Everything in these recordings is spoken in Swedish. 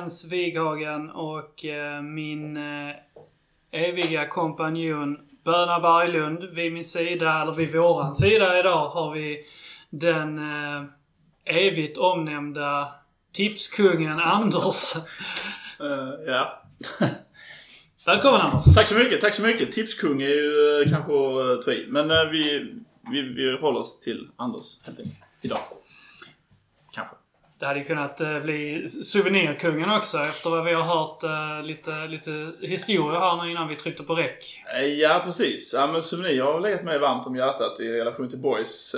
Jens Wighagen och eh, min eh, eviga kompanjon Böna Berglund. Vid min sida, eller vid våran sida idag har vi den eh, evigt omnämnda tipskungen Anders. Eh, ja. Välkommen Anders! Tack så mycket, tack så mycket. Tipskung är ju uh, kanske att ta i. Men vi, vi, vi håller oss till Anders helt enkelt. Idag. Det hade ju kunnat eh, bli souvenirkungen också efter vad vi har hört eh, lite, lite historia här nu innan vi tryckte på räck. Eh, ja, precis. Ja, men souvenir har legat mig varmt om hjärtat i relation till Boys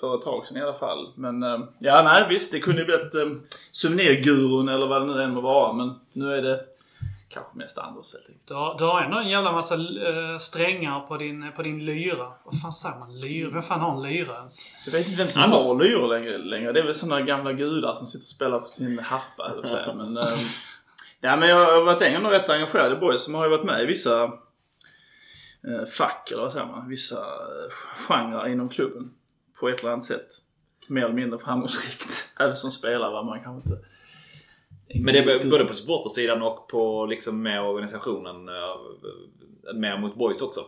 för ett tag sedan i alla fall. Men ja, nej visst. Det kunde ju blivit eh, souvenirgurun eller vad det nu än må vara. Men nu är det kanske mest Anders helt enkelt. Du har, du har ändå en jävla massa eh, strängar på din, på din lyra. Vad fan säger man? Lyra? Vem fan har en lyra ens? Jag vet inte vem som Anders. har lyror längre, längre. Det är väl sådana gamla gudar som sitter och spelar på sin harpa, höll jag på att säga. Men, eh, ja, men jag har varit ändå rätt engagerad i Boys som har ju varit med i vissa eh, fack, eller vad säger man? Vissa genrer inom klubben. På ett eller annat sätt. Mer eller mindre framgångsrikt. Även som spelare var man kanske inte... Men det är både på supportersidan och på liksom med organisationen. Eh, mer mot boys också.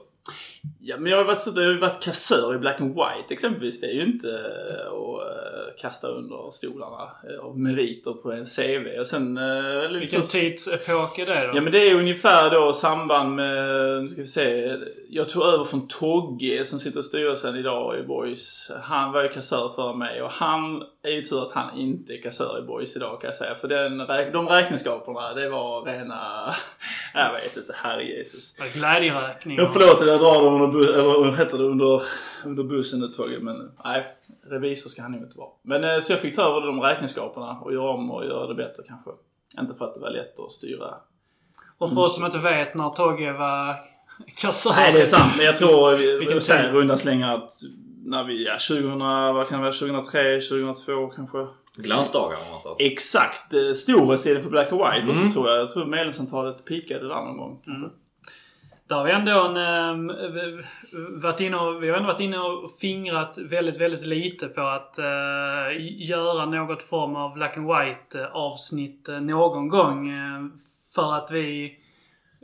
Ja, men jag har ju varit, jag har varit kassör i Black and White exempelvis. Det är ju inte eh, Och, eh, kasta under stolarna eh, av meriter på en CV. Och sen... eh, Vilken liksom- tidsepok är det då? Ja men det är ungefär då samband med, nu ska vi se, jag tog över från Togge som sitter i styrelsen idag i Boys. Han var ju kassör för mig och han är ju tur att han inte är kassör i Boys idag kan jag säga. För den, de räkenskaperna, det var rena, jag vet inte, herre Jesus. Glädjeräkning. Jag förlåt att jag drar dem under, eller heter det, under, under bussen ett tag. Men nej, revisor ska han nog inte vara. Men eh, så jag fick ta över de räkenskaperna och göra om och göra det bättre kanske. Inte för att det var lätt att styra Och för oss som inte vet när Togge var kassör. Nej, det är sant. Men jag tror, tid? runda slängar att när vi, ja 2000, vad kan det vara, 2003, 2002 kanske? Glansdagar någonstans. Exakt. eh, Storhetstiden för Black and White. Och Mm. så tror jag, jag tror medlemsantalet pikade där någon gång. kanske. Där har vi ändå en, ehm, varit inne och, vi har ändå varit inne och fingrat väldigt, väldigt lite på att eh, göra något form av Black and White eh, avsnitt eh, någon gång. Eh, för att vi,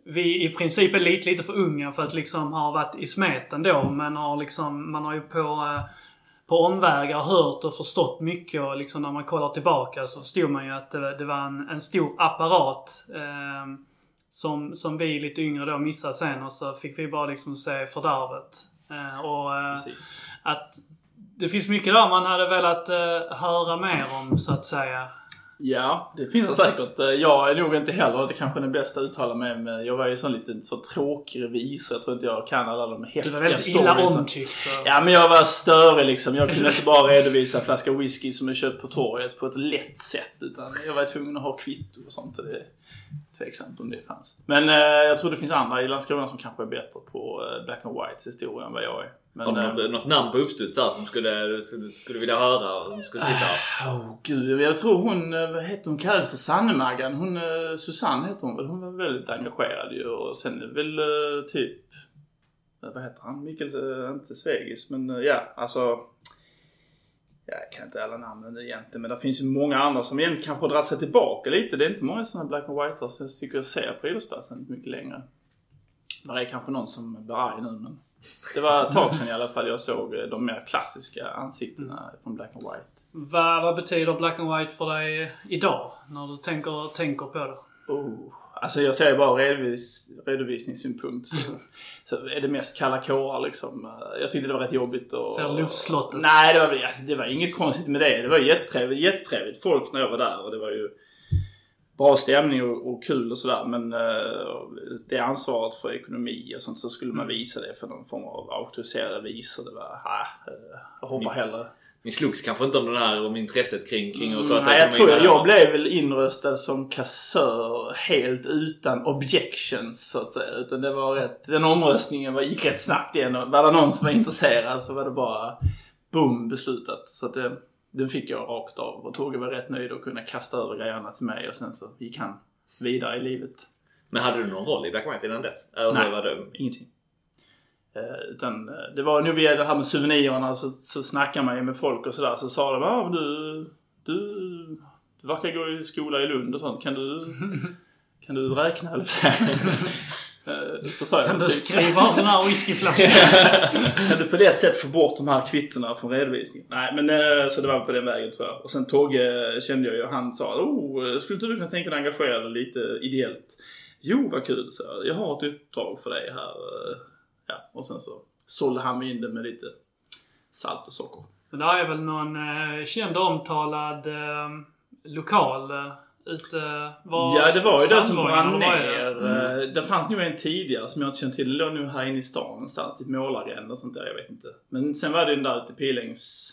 vi i princip är lite, lite för unga för att liksom ha varit i smeten då. Men har liksom, man har ju på, på omvägar hört och förstått mycket och liksom när man kollar tillbaka så förstod man ju att det, det var en, en stor apparat. ehm, som, som vi lite yngre då missade sen och så fick vi bara liksom se fördärvet. Eh, och eh, att det finns mycket där man hade velat eh, höra mer om så att säga. Ja, det finns det säkert. Eh, Jag är nog inte heller det kanske den bästa att uttala mig men jag var ju sån liten så tråkig revisor. Jag tror inte jag kan alla de Du häftiga var väldigt illa omtyckt. och- Ja men jag var störig liksom. Jag kunde inte bara redovisa en flaska whisky som är köpt på torget på ett lätt sätt. Utan jag var tvungen att ha kvitto och sånt. Och det är tveksamt om det fanns. Men eh, jag tror det finns andra i Landskrona som kanske är bättre på eh, Black and Whites historia än vad jag är. Men, Har du eh, något, något namn på uppstuds här som skulle, skulle, skulle vilja höra? och Som skulle sitta här? Åh gud, jag tror hon, eh, vad heter hon, kallades för Sannemaggan. Hon, eh, Susanne heter hon väl. Hon var väldigt engagerad ju. Och sen väl typ, vad heter han? Mikael, inte Svegis, men ja, alltså. Jag kan inte alla namnen egentligen, men det finns ju många andra som egentligen kanske har dragit sig tillbaka lite. Det är inte många sådana black and white som jag tycker jag ser på idrottsplatsen mycket längre. Det är kanske någon som blir arg nu, men det var ett tag sedan i alla fall jag såg eh, de mer klassiska ansiktena från black and white. Vad, vad betyder Black and White för dig idag? När du tänker, tänker på det? Oh. Alltså jag säger bara redovis, redovisningssynpunkt så, så är det mest kalla kårar liksom. Jag tyckte det var rätt jobbigt och... För luftslottet. Nej, det var, alltså, det var inget konstigt med det. Det var jättetrevligt, jättetrevligt folk när jag var där och det var ju bra stämning och, och kul och sådär. Men eh, det ansvaret för ekonomi och sånt så skulle man visa det för någon form av auktoriserade visor. Det var, ah, jag hoppar hellre. Ni slogs kanske inte om den här, om intresset kring, kring att sköta Nej, jag tror jag, jag blev väl inröstad som kassör helt utan objections så att säga. Utan det var rätt, den omröstningen var, gick rätt snabbt igenom. Var det någon som var intresserad så var det bara boom beslutat. Så att det, den fick jag rakt av. Och Togge var rätt nöjd att kunna kasta över grejerna till mig och sen så gick han vidare i livet. Men hade du någon roll i Black White innan dess? Alltså, Nej. Var det... Ingenting. Eh, utan eh, det var nu via det här med souvenirerna så, så snackade man ju med folk och sådär. Så sa de ah, du, du, du verkar gå i skola i Lund och sånt. Kan du, kan du räkna eller Så sa jag Kan du typ, skriva av den här whiskyflaskan? Kan du på det sätt få bort de här kvittona från redovisningen? Nej men eh, så det var på den vägen tror jag. Och sen Togge kände jag ju, han sa oh, skulle inte du kunna tänka dig att engagera dig lite ideellt? Jo vad kul, så jag. jag har ett uppdrag för dig här. Eh, Ja, och sen så sålde han in det med lite salt och socker. Men där är väl någon eh, känd omtalad eh, lokal eh, ute... Var Ja det var ju den som Sandvågen, brann eller vad är det? ner. Eh, Det fanns nog en tidigare som jag inte känner till. Det låg nog här inne i stan någonstans. Typ Målargränd och sånt där. Jag vet inte. Men sen var det den där ute Pilängs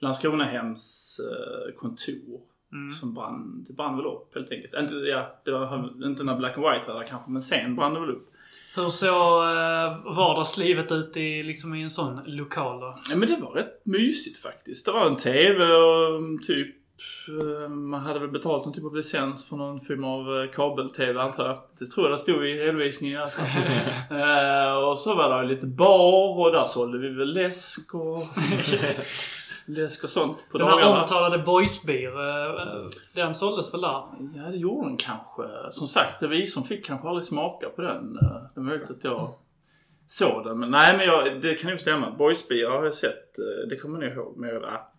Landskronahems eh, kontor. Mm. Som brann. Det brann väl upp helt enkelt. Inte, ja, det var inte när Black and White var där kanske. Men sen brann det väl upp. Hur såg eh, vardagslivet ut i, liksom, i en sån lokal då? Ja, men det var rätt mysigt faktiskt. Det var en TV och mm, typ eh, man hade väl betalt någon typ av licens för någon form av eh, kabel-TV antar jag. Det tror jag det stod i redovisningen i alla fall. Eh, och så var det lite bar och där sålde vi väl läsk och läsk och sånt på Den här dagarna. omtalade boysbeer, eh, den såldes väl där? Ja, det gjorde den kanske. Som sagt, revisorn fick kanske aldrig smaka på den. Det är möjligt att jag såg den. Men nej, men jag, det kan nog stämma. Boysbeer har jag sett. Det kommer jag ihåg. Men, ja,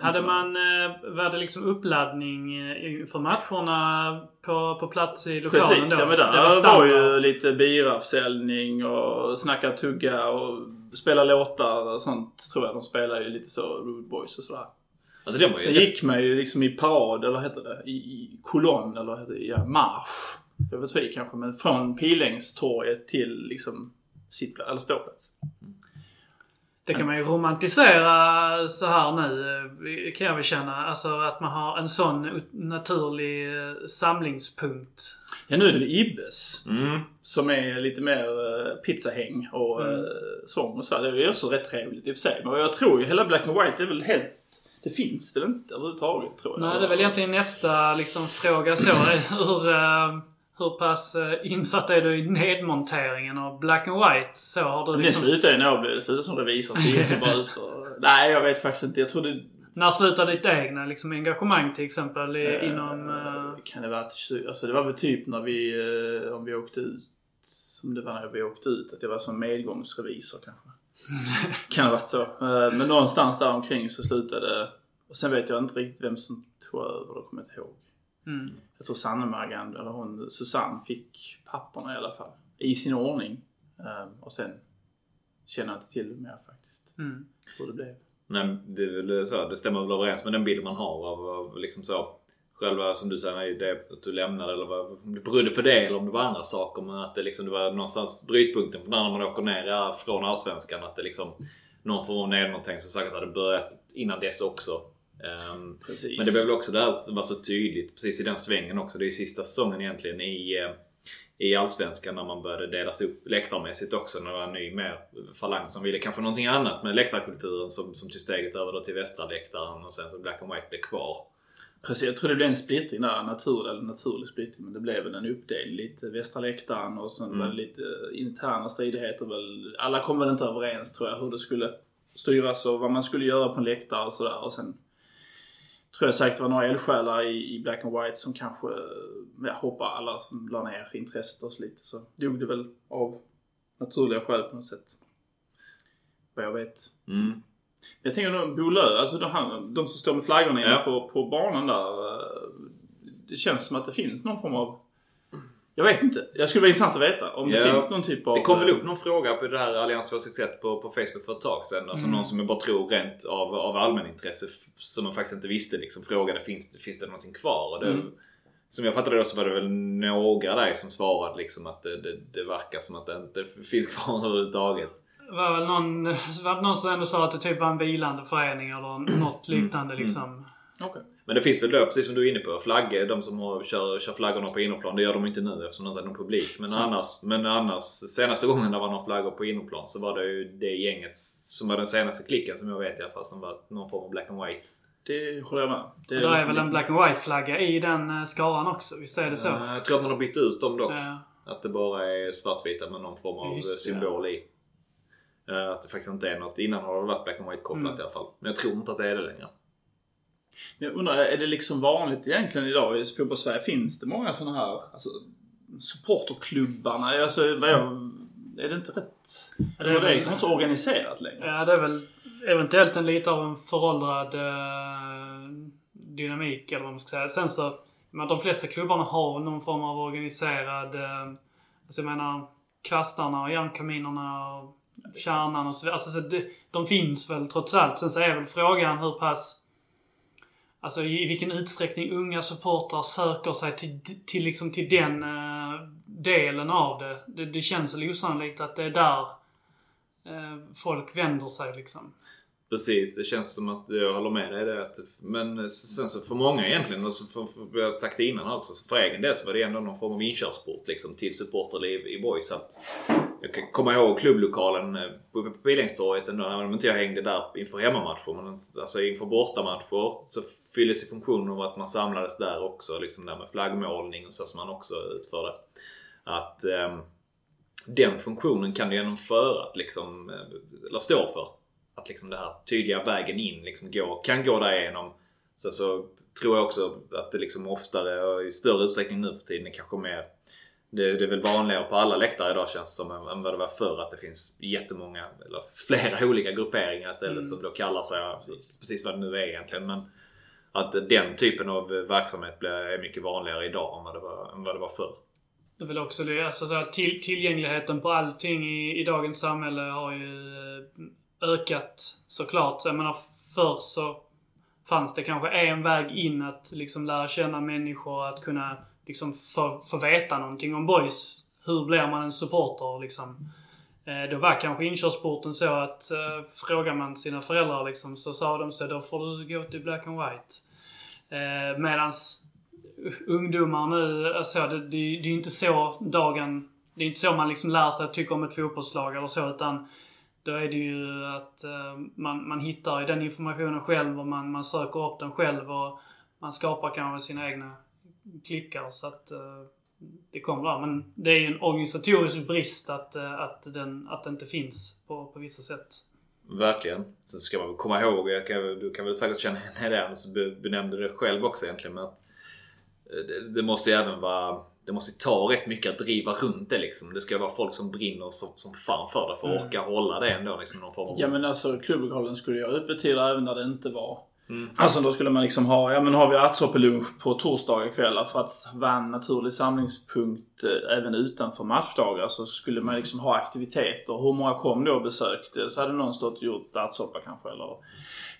Hade man, eh, var det liksom uppladdning eh, för matcherna på, på plats i lokalen Precis, då? ja men Det där var, standard. ju lite biraförsäljning och snacka tugga och spela låtar och sånt tror jag. De spelar ju lite så Rude Boys och sådär. Alltså det var ju Sen gick man ju liksom i parad, eller vad heter det? I, i kolonn, eller vad heter det? Ja, marsch. Jag vet inte kanske, men från Pilängstorget till liksom sittplats, eller ståplats. Det kan man ju romantisera så här nu, eh, kan jag väl känna. Alltså att man har en sån naturlig eh, samlingspunkt. Ja, nu är det Ibbes. Mm. Som är lite mer uh, pizzahäng och Mm. sång och så. Det är ju också rätt trevligt i och för sig. Men jag tror ju hela Black and White är väl helt... Det finns väl inte överhuvudtaget tror jag. Nej, det är väl egentligen nästa liksom, fråga så. Hur, eh, hur pass eh, insatt är du i nedmonteringen av Black and White? Så har du Men det liksom... slutar ju när jag blev slutade som revisor. Så gick det bara ut och... Nej, jag vet faktiskt inte. Jag tror det... När slutar ditt egna liksom, engagemang till exempel i, eh, inom... eh, Kan det vara... Alltså det var väl typ när vi... eh, Om vi åkte ut. Som det var när vi åkte ut. Att jag var som medgångsrevisor kanske. kan ha varit så. Men någonstans där omkring så slutade det. Och sen vet jag inte riktigt vem som tog över. Det kommer jag inte ihåg. Mm. Jag tror Sanne Margand, eller hon, Susanne, fick papperna i alla fall. I sin ordning. Ehm, och sen känner jag inte till det mer faktiskt. Mm. Hur det blev. Nej, det, väl så, det stämmer väl överens med den bild man har av, av liksom så. Själva som du säger, det att du lämnade eller vad, om det berodde på det eller om det var andra saker. Men att det liksom det var någonstans brytpunkten för när man åker ner från Allsvenskan. Att det liksom någon form av nedmontering som säkert hade börjat innan dess också. Precis. men det blev väl också där som var så tydligt precis i den svängen också. Det är ju sista säsongen egentligen i, eh, i Allsvenskan när man började delas upp läktarmässigt också. När det var en ny mer falang som ville kanske någonting annat med läktarkulturen som, som tog steget över då till västra läktaren och sen så Black and White blev kvar. Precis, jag tror det blev en splittring där, naturlig, eller naturlig splittring, men det blev väl en uppdelning. Lite västra läktaren och sen Mm. var det lite interna stridigheter väl. Alla kom väl inte överens tror jag hur det skulle styras och vad man skulle göra på en läktare och sådär. Och sen tror jag säkert var några eldsjälar i, i Black and White som kanske ja, hoppade alla som la ner intresset och så lite. Så dog det väl av naturliga skäl på något sätt. Vad jag vet. Mm. Jag tänker då Bo Lö, alltså de, han, de som står med flaggorna Ja. på, på banan där. eh, Det känns som att det finns någon form av... Jag vet inte. Jag skulle vara intressant att veta om det Ja. finns någon typ av... Det kom väl upp någon fråga på det här Allians 261 på, på Facebook för ett tag sedan. Alltså Mm. någon som jag bara tror rent av, av allmänintresse som man faktiskt inte visste liksom frågade finns det, finns det någonting kvar? Och det, Mm. Som jag fattade det så var det väl några där som svarade liksom att det, det, det verkar som att det inte finns kvar överhuvudtaget. var väl någon, var det någon som ändå sa att det typ var en vilande förening eller något liknande Mm. liksom. Okej. Men det finns väl då, precis som du är inne på, flaggor. De som har, kör, kör flaggorna på innerplan. Det gör de inte nu eftersom det inte är någon publik. Men Sant. annars, men annars, senaste gången det var någon flaggor på innerplan så var det ju det gänget som var den senaste klicken som jag vet i alla fall som var någon form av black and white. Det håller jag med. Det Det är liksom väl en black and white flagga i den eh, skaran också? Visst är det så? Jag tror att man har bytt ut dem dock. Ja. Att det bara är svartvita med någon form av Just symbol i. Eh, Att det faktiskt inte är något. Innan har det varit black and white kopplat Mm. i alla fall. Men jag tror inte att det är det längre. Jag undrar, är det liksom vanligt egentligen idag i fotbollssverige? Finns det många sådana här alltså, supporterklubbarna? Alltså, vad jag, är det inte rätt... Ja, Det är det är inte så organiserat längre. Ja, det är väl eventuellt en lite av en föråldrad eh, dynamik eller vad man ska säga. Sen så, men de flesta klubbarna har någon form av organiserad, eh, alltså jag menar kvastarna och järnkaminerna och kärnan och så vidare. Alltså så det, de finns väl trots allt. Sen så är väl frågan hur pass Alltså i vilken utsträckning unga supportrar söker sig till, till, liksom till den eh, delen av det. det. Det känns väl osannolikt att det är där eh, folk vänder sig liksom. Precis, det känns som att jag håller med dig där. Att, typ. men eh, sen så för många egentligen, och så för, för, jag sagt det innan här också, så för egen del så var det ändå någon form av inkörsport liksom, till supporterliv i Boys. Jag kan komma ihåg klubblokalen eh, på Pilängstorget, ändå, även om inte jag hängde där inför hemmamatcher. Men alltså inför bortamatcher så fylldes ju funktionen av att man samlades där också. Liksom där med flaggmålning och så som man också utförde. Att eh, den funktionen kan du genomföra, liksom, eh, eller stå för. Att liksom det här tydliga vägen in liksom gå, kan gå därigenom. Så, så tror jag också att det liksom oftare och i större utsträckning nu för tiden är kanske mer det, det är väl vanligare på alla läktare idag känns det som än, vad det var förr att det finns jättemånga, eller flera olika grupperingar istället Mm. som då kallar sig precis vad det nu är egentligen. Men att den typen av verksamhet är mycket vanligare idag än vad det var, än vad det var förr. Det är väl också det, alltså så här, till, tillgängligheten på allting i, i dagens samhälle har ju eh, ökat såklart. Jag menar förr så fanns det kanske en väg in att liksom lära känna människor, att kunna liksom få, få veta någonting om boys. Hur blir man en supporter liksom? Eh, då var kanske inkörsporten så att eh, frågar man sina föräldrar liksom så sa de så då får du gå till black and white. Eh, medans ungdomar nu, alltså det, det, det är ju inte så dagen... Det är inte så man liksom lär sig att tycka om ett fotbollslag eller så utan då är det ju att eh, man, man hittar ju den informationen själv och man, man söker upp den själv och man skapar kanske sina egna klickar så att eh, det kommer där. Men det är ju en organisatorisk brist att, eh, att, den, att det inte finns på, på vissa sätt. Verkligen. Sen ska man väl komma ihåg, jag kan, du kan väl säkert känna igen det, och så benämnde benämnde det själv också egentligen, men att eh, det, det måste ju även vara det måste ta rätt mycket att driva runt det liksom. Det ska vara folk som brinner som, som fan för det för att Mm. orka hålla det ändå. Liksom, någon form av... Ja men alltså klubblokalen skulle ha öppettider även när det inte var. Mm. Alltså då skulle man liksom ha, ja men har vi ärtsoppelunch på torsdagar kvällar för att vara en naturlig samlingspunkt eh, även utanför matchdagar så skulle man liksom ha aktiviteter. Hur många kom då och besökte? Så hade någon stått och gjort ärtsoppa kanske eller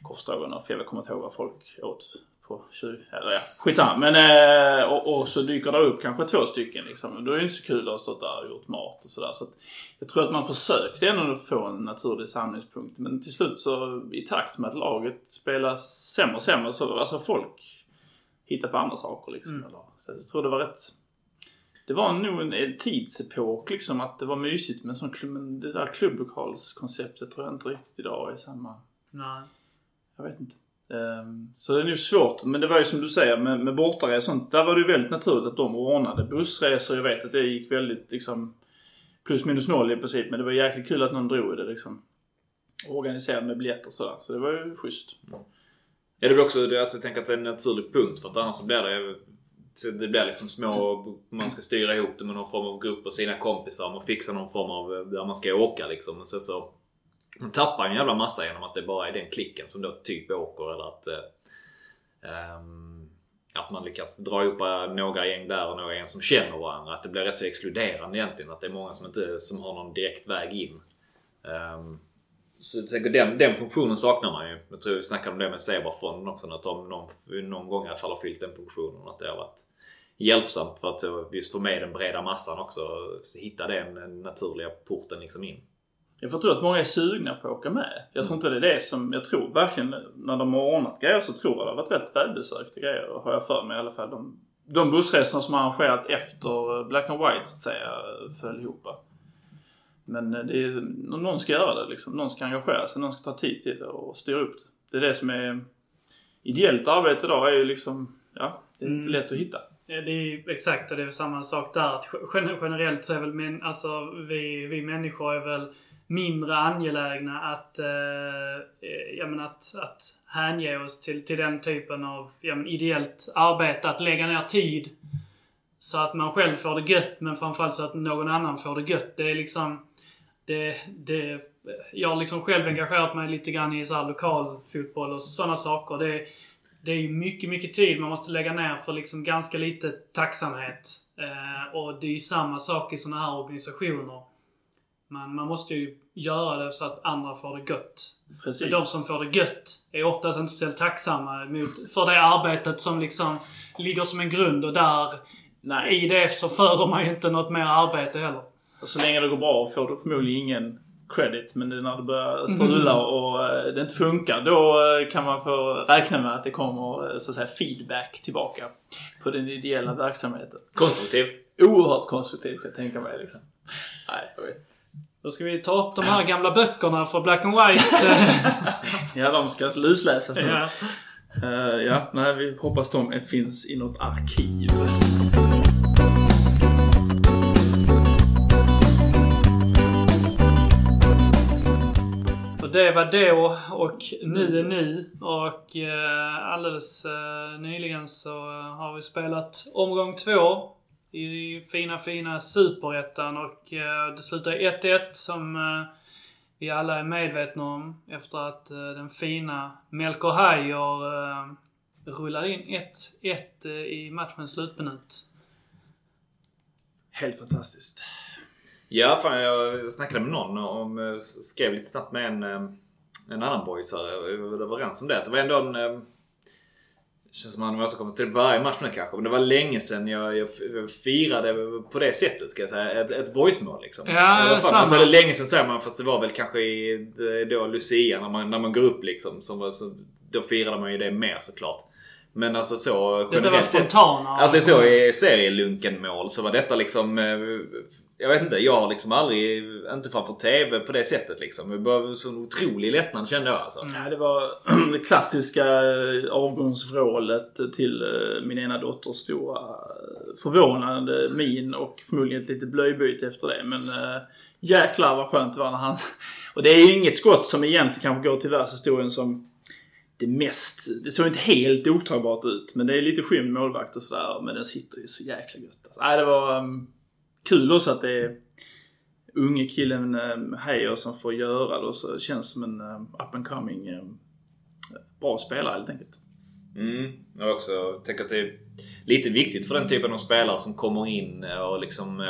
korvstroganoff. Jag kommer inte ihåg vad folk åt på 20, eller ja, skitsamma. Men eh, och, och så dyker det upp kanske två stycken liksom. Då är det inte så kul att ha stått där och gjort mat och sådär. Så att jag tror att man försökte ändå få en naturlig samlingspunkt. Men till slut så i takt med att laget spelas sämre och sämre så alltså folk hittar på andra saker liksom. Mm. Eller, så jag tror det var rätt det var nog en, en tidsepok liksom att det var mysigt med sån klubb, men det där klubblokalskonceptet tror jag inte riktigt idag är samma. Nej. Jag vet inte. Ehm, så det är nog svårt. Men det var ju som du säger med, med bortaresor och sånt. Där var det ju väldigt naturligt att de ordnade bussresor. Jag vet att det gick väldigt liksom plus minus noll i princip. Men det var jäkligt kul att någon drog i det liksom. Och organiserade med biljetter och sådär. Så det var ju schysst. Mm. Ja, det blir också, alltså, jag tänker att det är en naturlig punkt för att annars så blir det så det blir liksom små, man ska styra ihop det med någon form av grupp och sina kompisar. Man fixar någon form av där man ska åka liksom. Och sen så man tappar en jävla massa genom att det bara är den klicken som då typ åker eller att eh, ehm, att man lyckas dra ihop eh, några gäng där och några gäng som känner varandra. Att det blir rätt så exkluderande egentligen. Att det är många som inte som har någon direkt väg in. Um, så jag tänker, den, den funktionen saknar man ju. Jag tror vi snackade om det med Zebrafonden också. Att de någon, någon gång i alla fall har fyllt den funktionen. Att det har varit hjälpsamt för att just få med den breda massan också. Så hitta den naturliga porten liksom in. Jag får tro att många är sugna på att åka med. Jag tror inte det är det som, jag tror verkligen när de har ordnat grejer så tror jag det har varit rätt välbesökta grejer. Har jag för mig i alla fall. De, de bussresorna som har arrangerats efter Black and White så att säga föll ihop. Men det är, någon ska göra det liksom. Någon ska engagera sig, någon ska ta tid till det och styra upp det. Det är det som är... Ideellt arbete idag är ju liksom, ja, det är inte Mm. lätt att hitta. Det är exakt och det är samma sak där. Generellt så är väl men, alltså, vi, vi människor är väl mindre angelägna att, eh, eh, ja, men att, att hänge oss till, till den typen av ja, men ideellt arbete. Att lägga ner tid så att man själv får det gött men framförallt så att någon annan får det gött. Det är liksom... Det, det, jag har liksom själv engagerat mig lite grann i så här lokalfotboll och sådana saker. Det, det är ju mycket, mycket tid man måste lägga ner för liksom ganska lite tacksamhet. Eh, och det är ju samma sak i sådana här organisationer. Man, man måste ju göra det så att andra får det gött. Precis. Men de som får det gött är oftast inte speciellt tacksamma mot, för det arbetet som liksom ligger som en grund och där Nej. i det så föder man ju inte något mer arbete heller. Så länge det går bra får du förmodligen ingen credit. Men det är när det börjar strula och eh, det inte funkar. Då eh, kan man få räkna med att det kommer eh, så att säga feedback tillbaka på den ideella verksamheten. Konstruktiv. Oerhört konstruktivt kan jag tänka mig. Liksom. Nej, jag vet. Då ska vi ta upp de här gamla böckerna för Black and White. Ja, de ska alltså lusläsas nu. ja. Eh, ja, nej, vi hoppas de finns i något arkiv. Det var då och nu är nu. Och eh, alldeles eh, nyligen så har vi spelat omgång två i fina, fina Superettan. Och eh, det slutar 1-1 som eh, vi alla är medvetna om efter att eh, den fina Melker Hajer eh, rullade in 1-1 eh, i matchens slutminut. Helt fantastiskt. Ja, fan jag snackade med någon om, eh, skrev lite snabbt med en, en annan boys här. Vi var överens om det. Det var ändå en... eh, känns som att man återkommer till varje match nu kanske. Men det var länge sedan jag, jag firade på det sättet ska jag säga. Ett, ett boysmål liksom. Ja, Eller fan, alltså, det är länge sedan säger man fast det var väl kanske i det- då Lucia när man, när man går upp liksom. Som var, så, då firade man ju det mer såklart. Men alltså så Detta var spontana. Alltså så i serielunken-mål så var detta liksom... Jag vet inte, jag har liksom aldrig, inte framför TV på det sättet liksom. Det var så otrolig lättnad kände jag alltså. Nej, det var det klassiska eh, avgångsvrålet till eh, min ena dotters stora eh, förvånande min och förmodligen ett litet blöjbyte efter det. Men äh, jäklar vad skönt det var när han... Och det är ju inget skott som egentligen kanske går till världshistorien som det mest... Det såg inte helt otagbart ut. Men det är lite skymd målvakt och sådär. Men den sitter ju så jäkla gött. Alltså, nej, det var ehm, kul också att det är unge killen ehm, Heyer Heijer som får göra det. Och så känns som en ehm, up and coming ehm, bra spelare helt enkelt. Mm. Jag också tänker att det är lite viktigt för den typen av spelare som kommer in och liksom...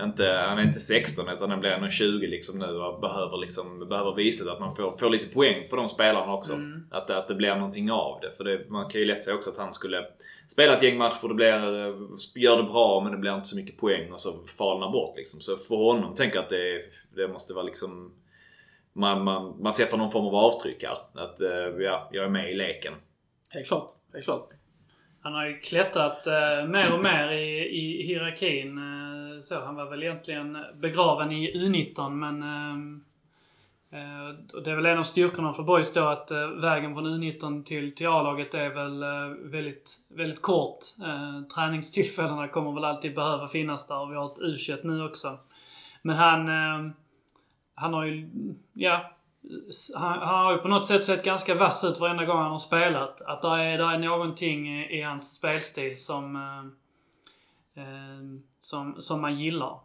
Inte, han är inte 16 utan han blir ändå 20 liksom nu och behöver, liksom, behöver visa att man får, får lite poäng på de spelarna också. Mm. Att, att det blir någonting av det. För det, man kan ju lätt säga också att han skulle spela ett gäng matcher, det blir, eh, gör det bra men det blir inte så mycket poäng och så falnar bort liksom. Så för honom tänker jag att det, det måste vara liksom... Man, man, man sätter någon form av avtryck här. Att eh, ja, jag är med i leken. Helt klart. Helt klart. Han har ju klättrat eh, mer och mer i, i hierarkin. Eh, så, han var väl egentligen begraven i U19 men... Eh, eh, och det är väl en av styrkorna för Boys då att eh, vägen från U19 till, till A-laget är väl eh, väldigt, väldigt kort. Eh, träningstillfällena kommer väl alltid behöva finnas där och vi har ett U21 nu också. Men han... Eh, han har ju... Ja. Han, han har ju på något sätt sett ganska vass ut varenda gång han har spelat. Att det är, där är någonting i, i hans spelstil som, eh, eh, eh, som, som man gillar.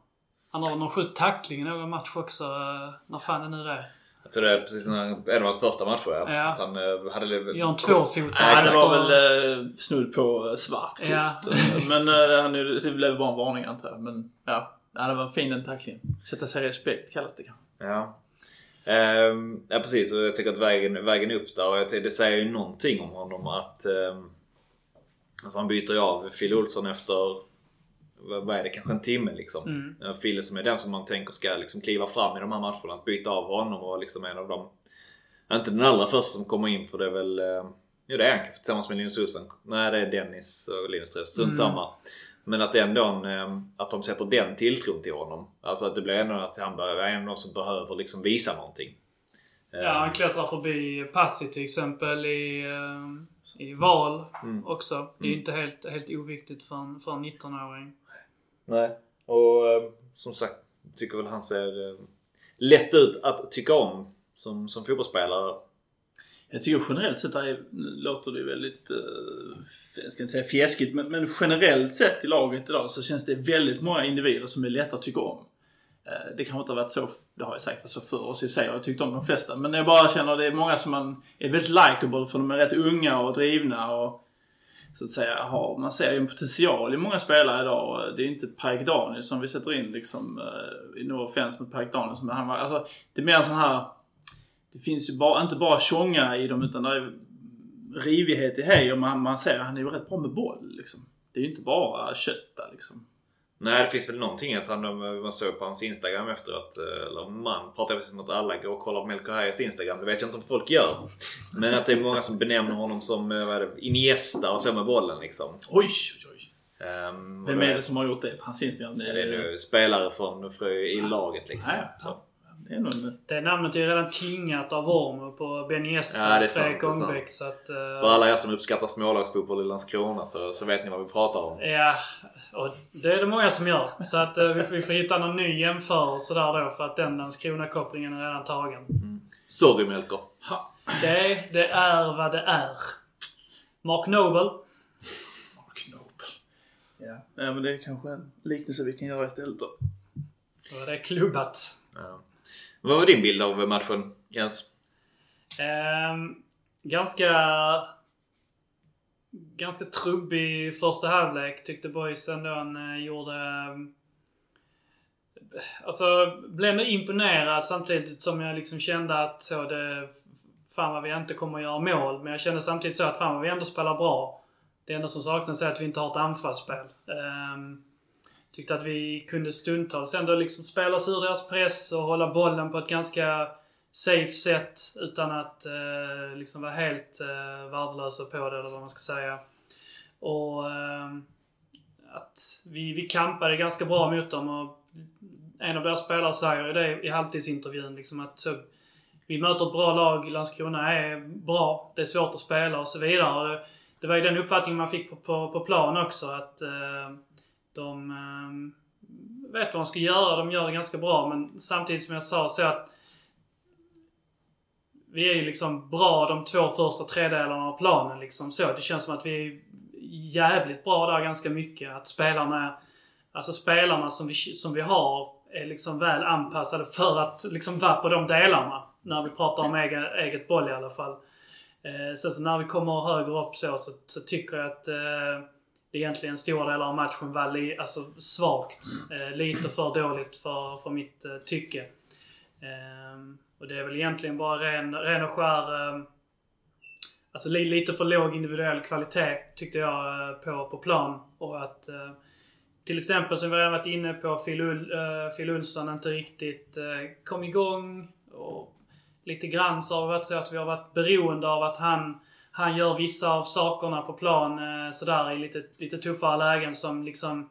Han har någon sjuk tackling i någon match också. Eh, när fan det nu är. Jag tror det är precis när, en av hans första matcher ja. Ja. Att han eh, hade... Gör en tvåfotare. Ja, Ja, det var väl eh, snudd på svart kort. Ja. Men eh, han är- det blev bara en varning antar jag. Men ja, det var fin den tacklingen. Sätta sig i respekt kallas det kanske. Ja. Ehm, ja precis, och jag tycker att vägen, vägen upp där, och jag det säger ju någonting om honom att... Um, alltså han byter ju av Phil Olsson efter, vad, är det, kanske en timme liksom. Mm. Ja, Phil som är den som man tänker ska liksom kliva fram i de här matcherna. Att byta av honom och liksom en av dem. Inte den allra första som kommer in för det är väl... eh, Jo det är han tillsammans med Linus Olsson. Nej det är Dennis och Linus Ström. Strunt Mm. samma. Men att ändå en, eh, att de sätter den tilltron till honom. Alltså att det blir ändå att han är någon som behöver liksom visa någonting. Ja, han klättrar förbi Passi till exempel i, i val Mm. också. Det är ju inte helt, helt oviktigt för en, för en 19-åring. Nej. Och eh, som sagt, tycker väl han ser eh, lätt ut att tycka om som, som fotbollsspelare. Jag tycker generellt sett, där är, låter det väldigt, eh, jag ska inte säga fjäskigt, men, men generellt sett i laget idag så känns det väldigt många individer som är lätta att tycka om. Det kanske inte har varit så, det har jag sagt alltså förr och i sig, jag har tyckt om de flesta. Men jag bara känner att det är många som man är väldigt likeable för de är rätt unga och drivna och så att säga har, man ser ju en potential i många spelare idag. Det är inte Pajk Daniel som vi sätter in liksom, eh, i no offense mot Pike Daniel. Men han var, alltså, det är mer en sån här, det finns ju bara, inte bara tjonga i dem utan det är rivighet i hej och man, man ser att han är ju rätt bra med boll liksom. Det är ju inte bara kötta liksom. Nej, det finns väl någonting att han, man såg på hans Instagram efteråt, eh, eller man pratar precis om att alla går och kollar på Melker Hayes Instagram. Det vet jag inte om folk gör. Men att det är många som benämner honom som eh, vad är det, Iniesta och så med bollen liksom. Oj, oj, oj. Um, Vem är det som har gjort det på hans Instagram? Det är nu spelare från, från, i laget liksom. Så. ja. Det är nog en- Det namnet är ju redan tingat av Ormo på Benny Ester Ja, det är sant, Fredrik det. Ångbäck. Så att, eh, För alla er som uppskattar smålagsfotboll i Landskrona så, så vet ni vad vi pratar om. Ja, och det är det många som gör. Så att eh, vi, får, vi får hitta någon ny jämförelse där då för att den Landskrona-kopplingen är redan tagen. Sorry Melker. Ha. Det, det är vad det är. Mark Noble. Mark Noble. Ja. ja, men det är kanske en liknelse vi kan göra istället då. Då är det klubbat. Ja. Vad var din bild av matchen Jens? Um, ganska... Ganska trubbig första halvlek tyckte boys ändå han eh, gjorde... Eh, alltså, blev ändå imponerad samtidigt som jag liksom kände att så det... Fan vad vi inte kommer att göra mål. Men jag kände samtidigt så att fan vad vi ändå spelar bra. Det enda som saknas är att vi inte har ett anfallsspel. Um, tyckte att vi kunde stundtals ändå liksom spela oss ur deras press och hålla bollen på ett ganska safe sätt utan att eh, liksom vara helt eh, värdelösa på det eller vad man ska säga. Och eh, att vi, vi kampade ganska bra mot dem och en av deras spelare säger ju det i halvtidsintervjun liksom att så, vi möter ett bra lag, Landskrona är bra, det är svårt att spela och så vidare. Och det, det var ju den uppfattningen man fick på, på, på plan också att eh, de eh, vet vad de ska göra, de gör det ganska bra men samtidigt som jag sa så att vi är ju liksom bra de två första tredelarna av planen liksom så. Det känns som att vi är jävligt bra där ganska mycket. Att spelarna, alltså spelarna som vi, som vi har är liksom väl anpassade för att liksom vara på de delarna. När vi pratar om eget, eget boll i alla fall. Eh, sen så när vi kommer högre upp så, så, så tycker jag att eh, det egentligen stora delar av matchen var li, alltså svagt. Eh, lite för dåligt för, för mitt eh, tycke. Ehm, och det är väl egentligen bara ren, ren och skär... ehm, alltså li, lite för låg individuell kvalitet tyckte jag eh, på, på plan. Och att eh, till exempel som vi redan varit inne på, Phil, Ul, eh, Phil Olsson inte riktigt eh, kom igång. Och lite grann så har det varit så att vi har varit beroende av att han, han gör vissa av sakerna på plan eh, sådär i lite, lite tuffare lägen som liksom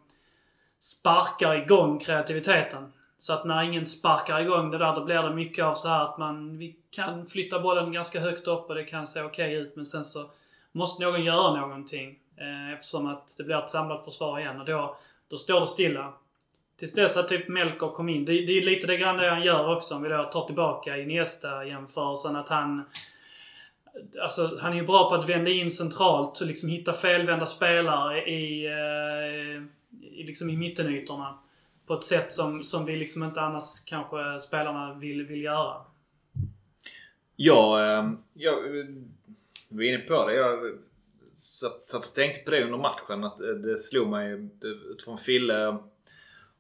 sparkar igång kreativiteten. Så att när ingen sparkar igång det där, då blir det mycket av så här att man vi kan flytta bollen ganska högt upp och det kan se okej ut. Men sen så måste någon göra någonting. Eh, eftersom att det blir ett samlat försvar igen och då, då står det stilla. Tills dess att typ Melker kom in. Det, det är lite det grann det han gör också om vi då tar tillbaka i nästa jämförelsen att han Alltså han är ju bra på att vända in centralt och liksom hitta felvända spelare i, eh, i, liksom i mittenytorna. På ett sätt som, som vi liksom inte annars kanske spelarna vill, vill göra. Ja, ehm, jag var inne på det. Jag satt, satt och tänkte på det under matchen. Att eh, det slog mig eh, utifrån Fille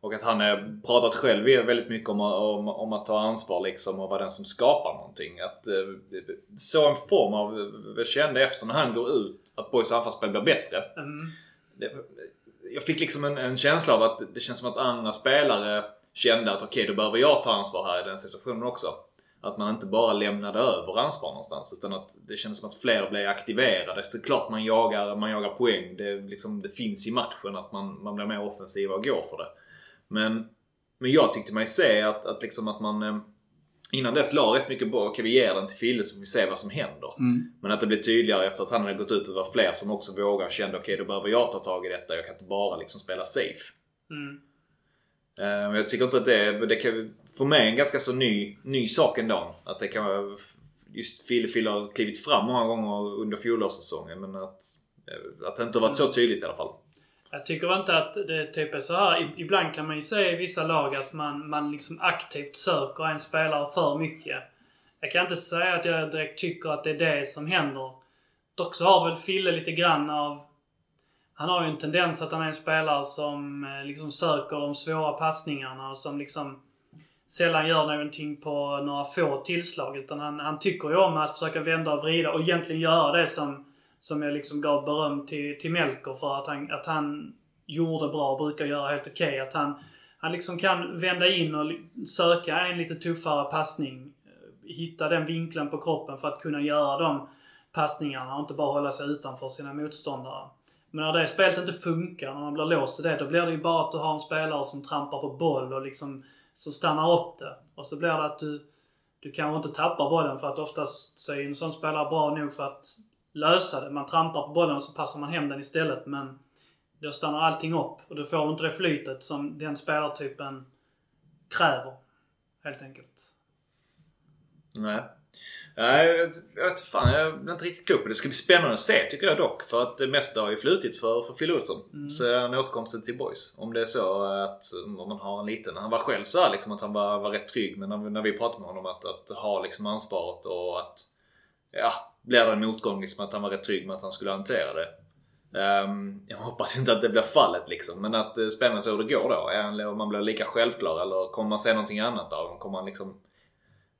och att han har pratat själv väldigt mycket om, om, om att ta ansvar liksom och vara den som skapar någonting. Att eh, så en form av, jag kände efter när han går ut att Boys anfallsspel blir bättre. Mm. Det, jag fick liksom en, en känsla av att det känns som att andra spelare kände att okej, då behöver jag ta ansvar här i den situationen också. Att man inte bara lämnade över ansvar någonstans utan att det känns som att fler blev aktiverade. Såklart man jagar, man jagar poäng. Det, liksom, det finns i matchen att man, man blir mer offensiv och går för det. Men, men jag tyckte mig se att, att, liksom att man... eh, innan dess la rätt mycket på okej vi ger den till Fille så får vi se vad som händer. Mm. Men att det blev tydligare efter att han hade gått ut att det var fler som också vågade och kände okej då behöver jag ta tag i detta. Jag kan inte bara liksom spela safe. Mm. Eh, Men jag tycker inte att det, det kan, för mig en ganska så ny, ny sak ändå. Att det kan vara, just Fille Fille har klivit fram många gånger under fjolårssäsongen men att, eh, att det inte har varit så tydligt i alla fall. Jag tycker inte att det typ är så här. Ibland kan man ju se i vissa lag att man, man liksom aktivt söker en spelare för mycket. Jag kan inte säga att jag direkt tycker att det är det som händer. Dock så har väl Fille lite grann av... Han har ju en tendens att han är en spelare som eh, liksom söker de svåra passningarna och som liksom sällan gör någonting på några få tillslag. Utan han, han tycker ju om att försöka vända och vrida och egentligen göra det som, som jag liksom gav beröm till, till Melker för att han, att han gjorde bra och brukar göra helt okej. Att han, han liksom kan vända in och söka en lite tuffare passning. Eh, hitta den vinkeln på kroppen för att kunna göra de passningarna och inte bara hålla sig utanför sina motståndare. Men när det spelet inte funkar, när man blir låst i det, då blir det ju bara att du har en spelare som trampar på boll och liksom så stannar upp det. Och så blir det att du, du kanske inte tappar bollen för att oftast så är ju en sån spelare bra nog för att lösa det. Man trampar på bollen och så passar man hem den istället men då stannar allting upp och då får du inte det flytet som den spelartypen kräver. Helt enkelt. Nej. Nej, jag jag fan. Jag är inte riktigt klok på det. Ska bli spännande att se tycker jag dock. För att det mesta har ju flutit för, för Phil Olsson. Mm. Sen återkomsten till Boys. Om det är så att om man har en liten... Han var själv så här, liksom att han var, var rätt trygg. Men när, när vi pratade med honom att, att ha liksom ansvaret och att... Ja, blir det en motgång liksom att han var rätt trygg med att han skulle hantera det. Ehm, jag hoppas inte att det blir fallet liksom. Men att är spännande se hur det går då. Är Om man blir lika självklar eller kommer man se någonting annat av honom? Kommer man liksom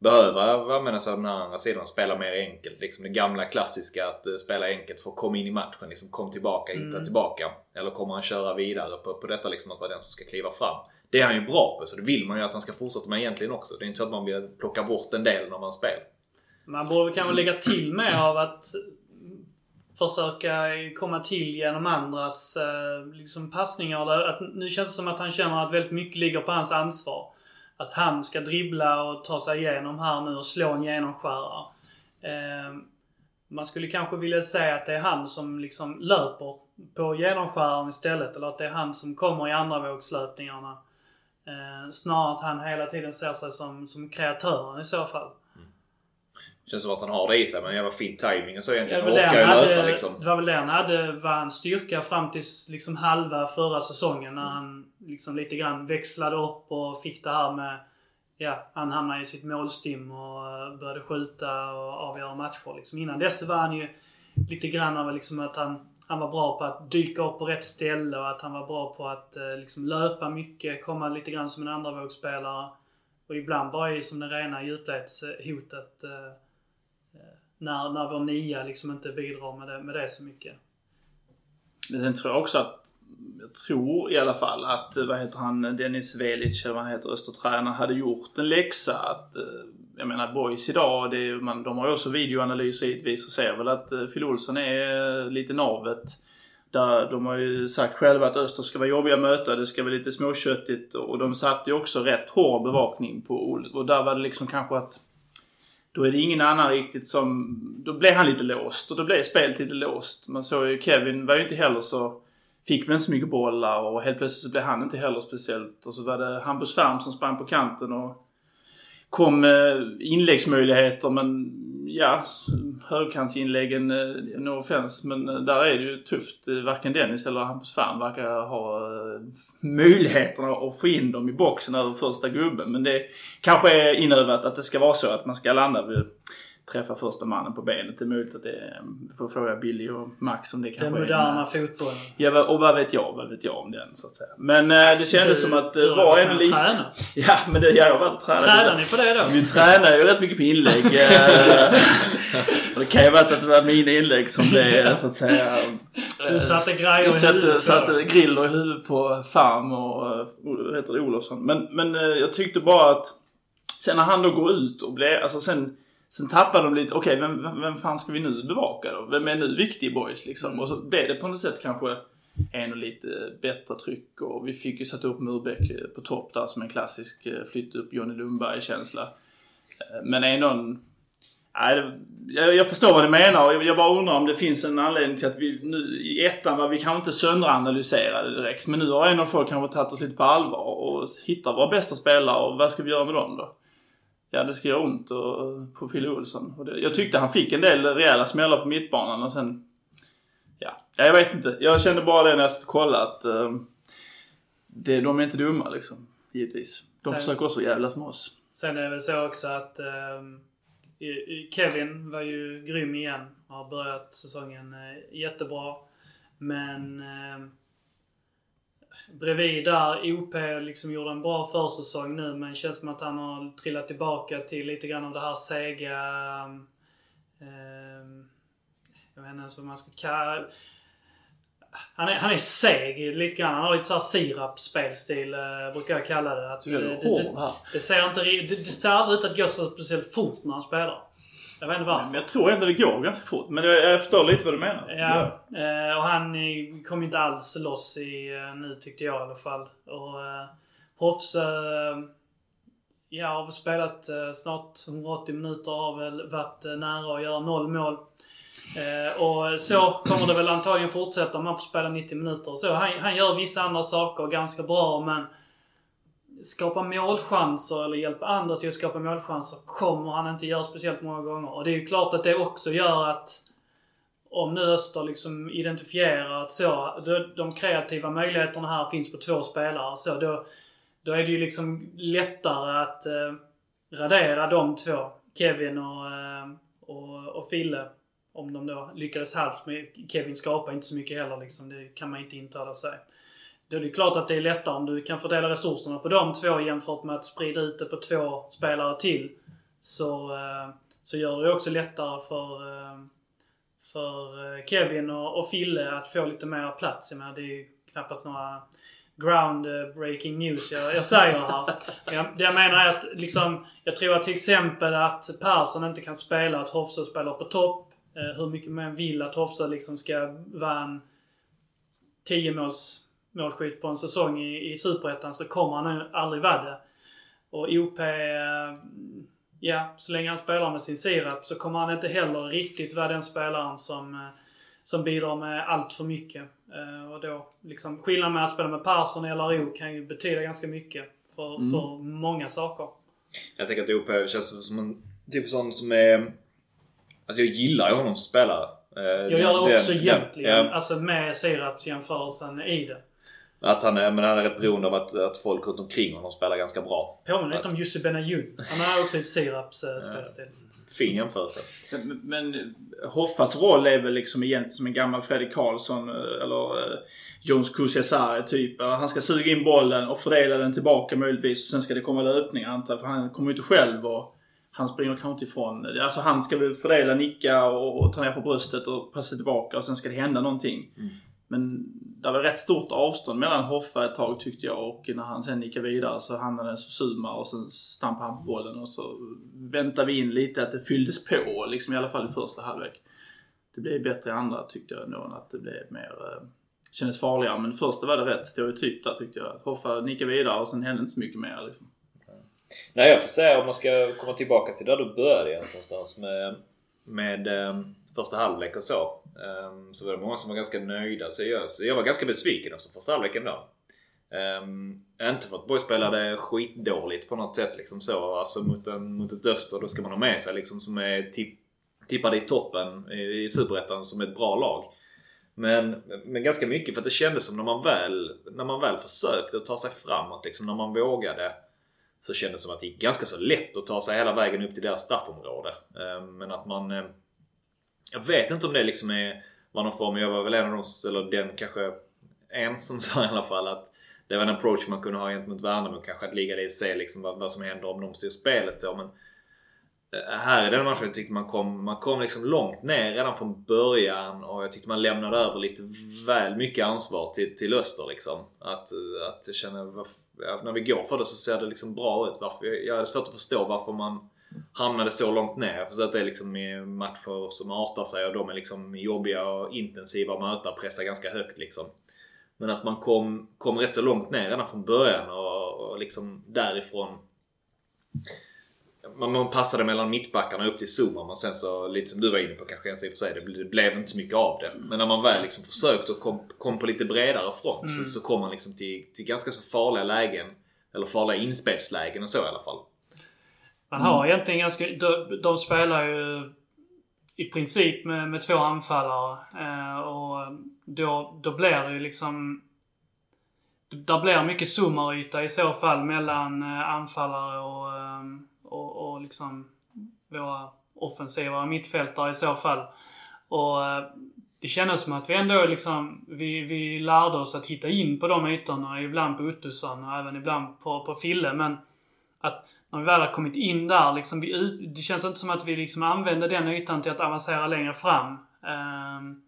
behöva använda sig av den här andra sidan och spela mer enkelt. Liksom det gamla klassiska att eh, spela enkelt för att komma in i matchen. Liksom kom tillbaka, hitta Mm. tillbaka. Eller kommer han köra vidare på, på detta liksom att vara den som ska kliva fram. Det är han ju bra på så det vill man ju att han ska fortsätta med egentligen också. Det är inte så att man vill plocka bort en del när man spelar. Man borde kanske lägga till mer av att försöka komma till genom andras eh, liksom passningar. Att, nu känns det som att han känner att väldigt mycket ligger på hans ansvar. Att han ska dribbla och ta sig igenom här nu och slå en genomskärare. Eh, man skulle kanske vilja säga att det är han som liksom löper på genomskäraren istället. Eller att det är han som kommer i andra vågslöpningarna. Eh, snarare att han hela tiden ser sig som, som kreatören i så fall. Känns som att han har det i sig men jävla fin timing och så egentligen. var, det han hade, löpa liksom. det var väl det han hade var hans styrka fram till liksom halva förra säsongen när han liksom lite grann växlade upp och fick det här med... Ja, han hamnade i sitt målstim och eh, började skjuta och avgöra matcher. Liksom. Innan dess var han ju lite grann av liksom att han, han var bra på att dyka upp på rätt ställe och att han var bra på att eh, liksom löpa mycket, komma lite grann som en andravågsspelare. Och ibland bara i som det rena djupledshotet. Eh, när, när vår nia liksom inte bidrar med det, med det så mycket. Men sen tror jag också att, jag tror i alla fall att, eh, vad heter han, Dennis Velic eller vad han heter, Östertränaren, hade gjort en läxa. Att, eh, jag menar boys idag, det man, de har ju också videoanalyser givetvis och ser väl att eh, Phil Olsson är lite navet. Där de har ju sagt själva att Öster ska vara jobbiga att möta, det ska vara lite småköttigt och de satte ju också rätt hård bevakning på Ol- Och där var det liksom kanske att då är det ingen annan riktigt som... Då blev han lite låst och då blev spelet lite låst. Man såg ju Kevin var ju inte heller så... Fick väl inte så mycket bollar och helt plötsligt så blev han inte heller speciellt. Och så var det Hampus Färm som sprang på kanten och kom med inläggsmöjligheter men ja, högkantsinläggen, eh, no offense, men eh, där är det ju tufft. Eh, varken Dennis eller Hampus Färm verkar ha möjligheterna att få in dem i boxen över första gubben. Men det kanske är inövat att det ska vara så att man ska landa vid träffa första mannen på benet. Det är möjligt att det är, får fråga Billy och Max om det Den kanske moderna är... fotbollen. Ja, och vad vet jag? Vad vet jag om den så att säga. Men eh, det kändes som att du det var och lite... tränat. Ja, men det, jag har varit och tränat. Tränar ni på det då? Vi tränar ju rätt mycket på inlägg. eh, det kan ju vara att det var mina inlägg som blev så att säga... Du satte grejer i Jag satte, huvudet på satte griller i huvudet på Farm och eh, heter det, Olofsson. Men, men eh, jag tyckte bara att sen när han då går ut och blir... Alltså sen, sen tappade de lite. Okej, vem, vem, vem fan ska vi nu bevaka då? Vem är nu viktig i boys liksom? Och så blev det på något sätt kanske ännu lite bättre tryck och vi fick ju sätta upp Murbeck eh, på topp där som en klassisk eh, flytta upp Johnny Lundberg-känsla. Men är någon... Nej, jag, jag förstår vad du menar och jag, jag bara undrar om det finns en anledning till att vi nu i ettan var vi kanske inte sönderanalyserade direkt. Men nu har en av folk kanske tagit oss lite på allvar och hittat våra bästa spelare och vad ska vi göra med dem då? Ja, det ska göra ont och, på Fille Olsson. Och det, jag tyckte han fick en del rejäla smällar på mittbanan och sen... Ja, ja, jag vet inte. Jag kände bara det när jag kollade att eh, det, de är inte dumma liksom. Givetvis. De Sen- försöker också jävlas med oss. Sen är det väl så också att i- Kevin var ju grym igen. Har börjat säsongen eh, jättebra. Men ehm, bredvid där, OP liksom gjorde en bra försäsong nu men känns som att han har trillat tillbaka till lite grann av det här sega... ehm, jag vet inte ens vad man ska kalla han är, han är seg lite grann. Han har lite såhär sirap-spelstil eh, brukar jag kalla det. Att, eh, det, det, här. det ser inte det, det ser ut att gå så speciellt fort när han spelar. Jag vet inte varför. Men jag tror ändå det går ganska fort. Men jag, jag förstår lite vad du menar. Ja, eh, och han eh, kom inte alls loss i eh, nu tyckte jag i alla fall. Och eh, ja har väl spelat snart 180 minuter har väl varit nära att göra noll mål. Eh, och så kommer det väl antagligen fortsätta om han får spela 90 minuter. Så han, han gör vissa andra saker ganska bra men skapa målchanser eller hjälpa andra till att skapa målchanser kommer han inte göra speciellt många gånger. Och det är ju klart att det också gör att om nu Öster liksom identifierar att så, de, kreativa möjligheterna här finns på två spelare så då, då är det ju liksom lättare att eh, radera de två. Kevin och, eh, och, och Fille. Om de då lyckades halvt med Kevin skapar inte så mycket heller liksom. Det kan man inte intala sig. Då är det klart att det är lättare om du kan fördela resurserna på de två jämfört med att sprida ut det på två spelare till. Så, eh, så gör det också lättare för, eh, för eh, Kevin och, och Fille att få lite mer plats. Jag menar, det är ju knappast några groundbreaking news jag, jag säger här. Jag, det jag menar är att liksom, jag tror att till exempel att Persson inte kan spela, att Hofse spelar på topp. Eh, hur mycket man vill att Hofse liksom ska vara en 10 måls målskytt på en säsong i, i Superettan så kommer han nu aldrig vara det. Och OP, eh, ja, så länge han spelar med sin sirap så kommer han inte heller riktigt vara den spelaren som, eh, som bidrar med allt för mycket. Eh, och då, liksom, skillnaden med att spela med Persson eller Ro kan ju betyda ganska mycket för, Mm. för många saker. Jag tänker att OP känns som en typ sån som är... Alltså jag gillar ju honom som spelare. Jag den- gör det också den- egentligen, ja, alltså med sirapsjämförelsen i det. Att han är, men han är rätt beroende av att, att folk runt omkring honom spelar ganska bra. Påminner lite om Jussi Benayoun. Han har också ett siraps eh, spelstil. Fin jämförelse. Men, men Hoffas roll är väl liksom egentligen som en gammal Fredrik Karlsson eh, eller eh, Jones Kusiasare typ. Han ska suga in bollen och fördela den tillbaka möjligtvis. Sen ska det komma löpningar antar jag, för han kommer ju inte själv och han springer kanske inte ifrån. Alltså han ska väl fördela, nicka och, och ta ner på bröstet och passa tillbaka och sen ska det hända någonting. Mm. Men det var rätt stort avstånd mellan Hoffa ett tag tyckte jag och när han sen nickade vidare så hamnade Suma och sen stampade han på bollen och så väntade vi in lite att det fylldes på liksom i alla fall i första halvlek. Det blev bättre i andra tyckte jag nog att det blev mer eh, kändes farligare men första var det rätt stereotypt där tyckte jag. Hoffa nickade vidare och sen hände inte så mycket mer liksom. Nej, jag får säga om man ska komma tillbaka till där du började någonstans med, med eh, första halvlek och så. Um, så var det många som var ganska nöjda. Så jag, så jag var ganska besviken också första halvleken då. Um, inte för att Borg spelade skitdåligt på något sätt liksom så. Alltså mot, en, mot ett Öster, då ska man ha med sig liksom som är tipp, tippade i toppen i, i Superettan som ett bra lag. Men, men ganska mycket för att det kändes som när man väl, när man väl försökte att ta sig framåt, liksom när man vågade så kändes det som att det gick ganska så lätt att ta sig hela vägen upp till deras straffområde. Ehm, men att man... Eh, jag vet inte om det liksom är var någon form, jag var väl en av dem, eller den kanske en som sa i alla fall att det var en approach man kunde ha gentemot Värnamo kanske att ligga där och se liksom vad, vad som händer om de styr spelet så men eh, här i den matchen jag tyckte man kom, man kom liksom långt ner redan från början och jag tyckte man lämnade över lite väl mycket ansvar till, till Öster liksom. Att, att jag känner, ja, när vi går för det så ser det liksom bra ut. Varför, jag, jag hade svårt att förstå varför man hamnade så långt ner. Förstår att det är liksom i matcher som artar sig och de är liksom jobbiga och intensiva att möta, pressar ganska högt liksom. Men att man kom, kom rätt så långt ner redan från början och, och liksom därifrån man, man passade mellan mittbackarna upp till Zuma men sen så lite som du var inne på kanske ens i och för sig. Det, ble- det blev inte så mycket av det. Men när man väl liksom försökte och kom, kom på lite bredare front så, så kom man liksom till, till ganska så farliga lägen. Eller farliga inspelslägen och så i alla fall. Man har egentligen ganska... De, de spelar ju i princip med, med två anfallare. Eh, och då, då blir det ju liksom... Där blir mycket summaryta i så fall mellan eh, anfallare och, eh, och, och liksom våra offensiva mittfältare i så fall. Och eh, det kändes som att vi ändå liksom, vi, vi lärde oss att hitta in på de ytorna. Ibland på Uttusson och även ibland på, på Fille. Men att när vi väl har kommit in där, liksom, vi ut, det känns inte som att vi liksom använder den ytan till att avancera längre fram. Um,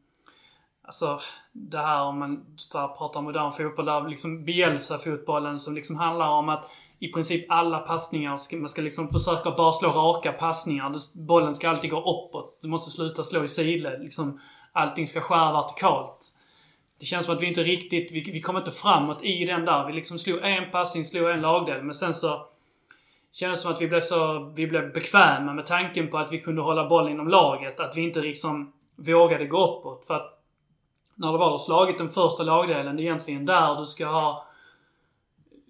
alltså, det här om man så här, pratar om modern fotboll, där liksom Bielsa-fotbollen som liksom handlar om att i princip alla passningar, ska, man ska liksom försöka bara slå raka passningar. Du- Bollen ska alltid gå uppåt. Du måste sluta slå i sidled. Liksom, allting ska skära vertikalt. Det känns som att vi inte riktigt, vi, vi kom inte framåt i den där. Vi liksom slog en passning, slog en lagdel. Men sen så kändes som att vi blev så, vi blev bekväma med tanken på att vi kunde hålla bollen inom laget. Att vi inte liksom vågade gå uppåt. För att när du väl har slagit den första lagdelen, det är egentligen där du ska ha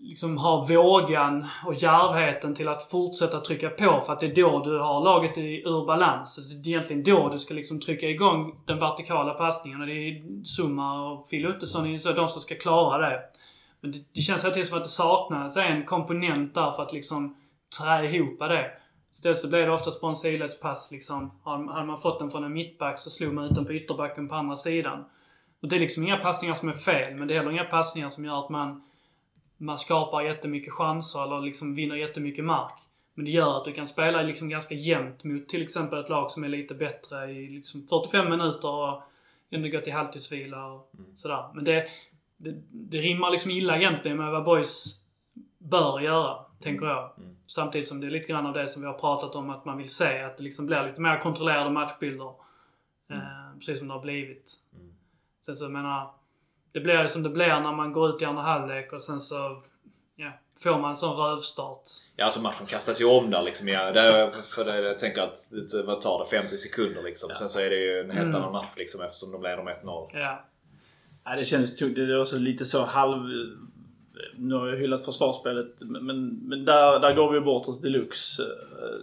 liksom ha vågan och djärvheten till att fortsätta trycka på för att det är då du har laget i, ur balans. Så Det är egentligen då du ska liksom trycka igång den vertikala passningen och det är Summa och Phil Ottosson är så de som ska klara det. Men det, det känns hela tiden som att det saknas en komponent där för att liksom trä ihop det. Istället så blir det oftast på en sidledspass liksom. Har- Hade man fått den från en mittback så slog man ut den på ytterbacken på andra sidan. Och det är liksom inga passningar som är fel, men det är heller inga passningar som gör att man man skapar jättemycket chanser eller liksom vinner jättemycket mark. Men det gör att du kan spela liksom ganska jämnt mot till exempel ett lag som är lite bättre i liksom 45 minuter och ändå gå till halvtidsvila och sådär. Men det, det, det rimmar liksom illa egentligen med vad boys bör göra, tänker jag. Samtidigt som det är lite grann av det som vi har pratat om att man vill se. Att det liksom blir lite mer kontrollerade matchbilder. Eh, precis som det har blivit. Sen så jag menar, det blir ju som det blir när man går ut i andra halvlek och sen så ja, får man en sån rövstart. Ja, alltså matchen kastas ju om där liksom. Ja, det, för det, jag tänker att det, vad tar det? 50 sekunder liksom. Sen så är det ju en helt Mm. annan match liksom eftersom de leder med 1-0. Ja. Ja, det känns tungt. Det är också lite så halv... Nu har jag hyllat försvarsspelet men, men där, där går vi bort oss deluxe.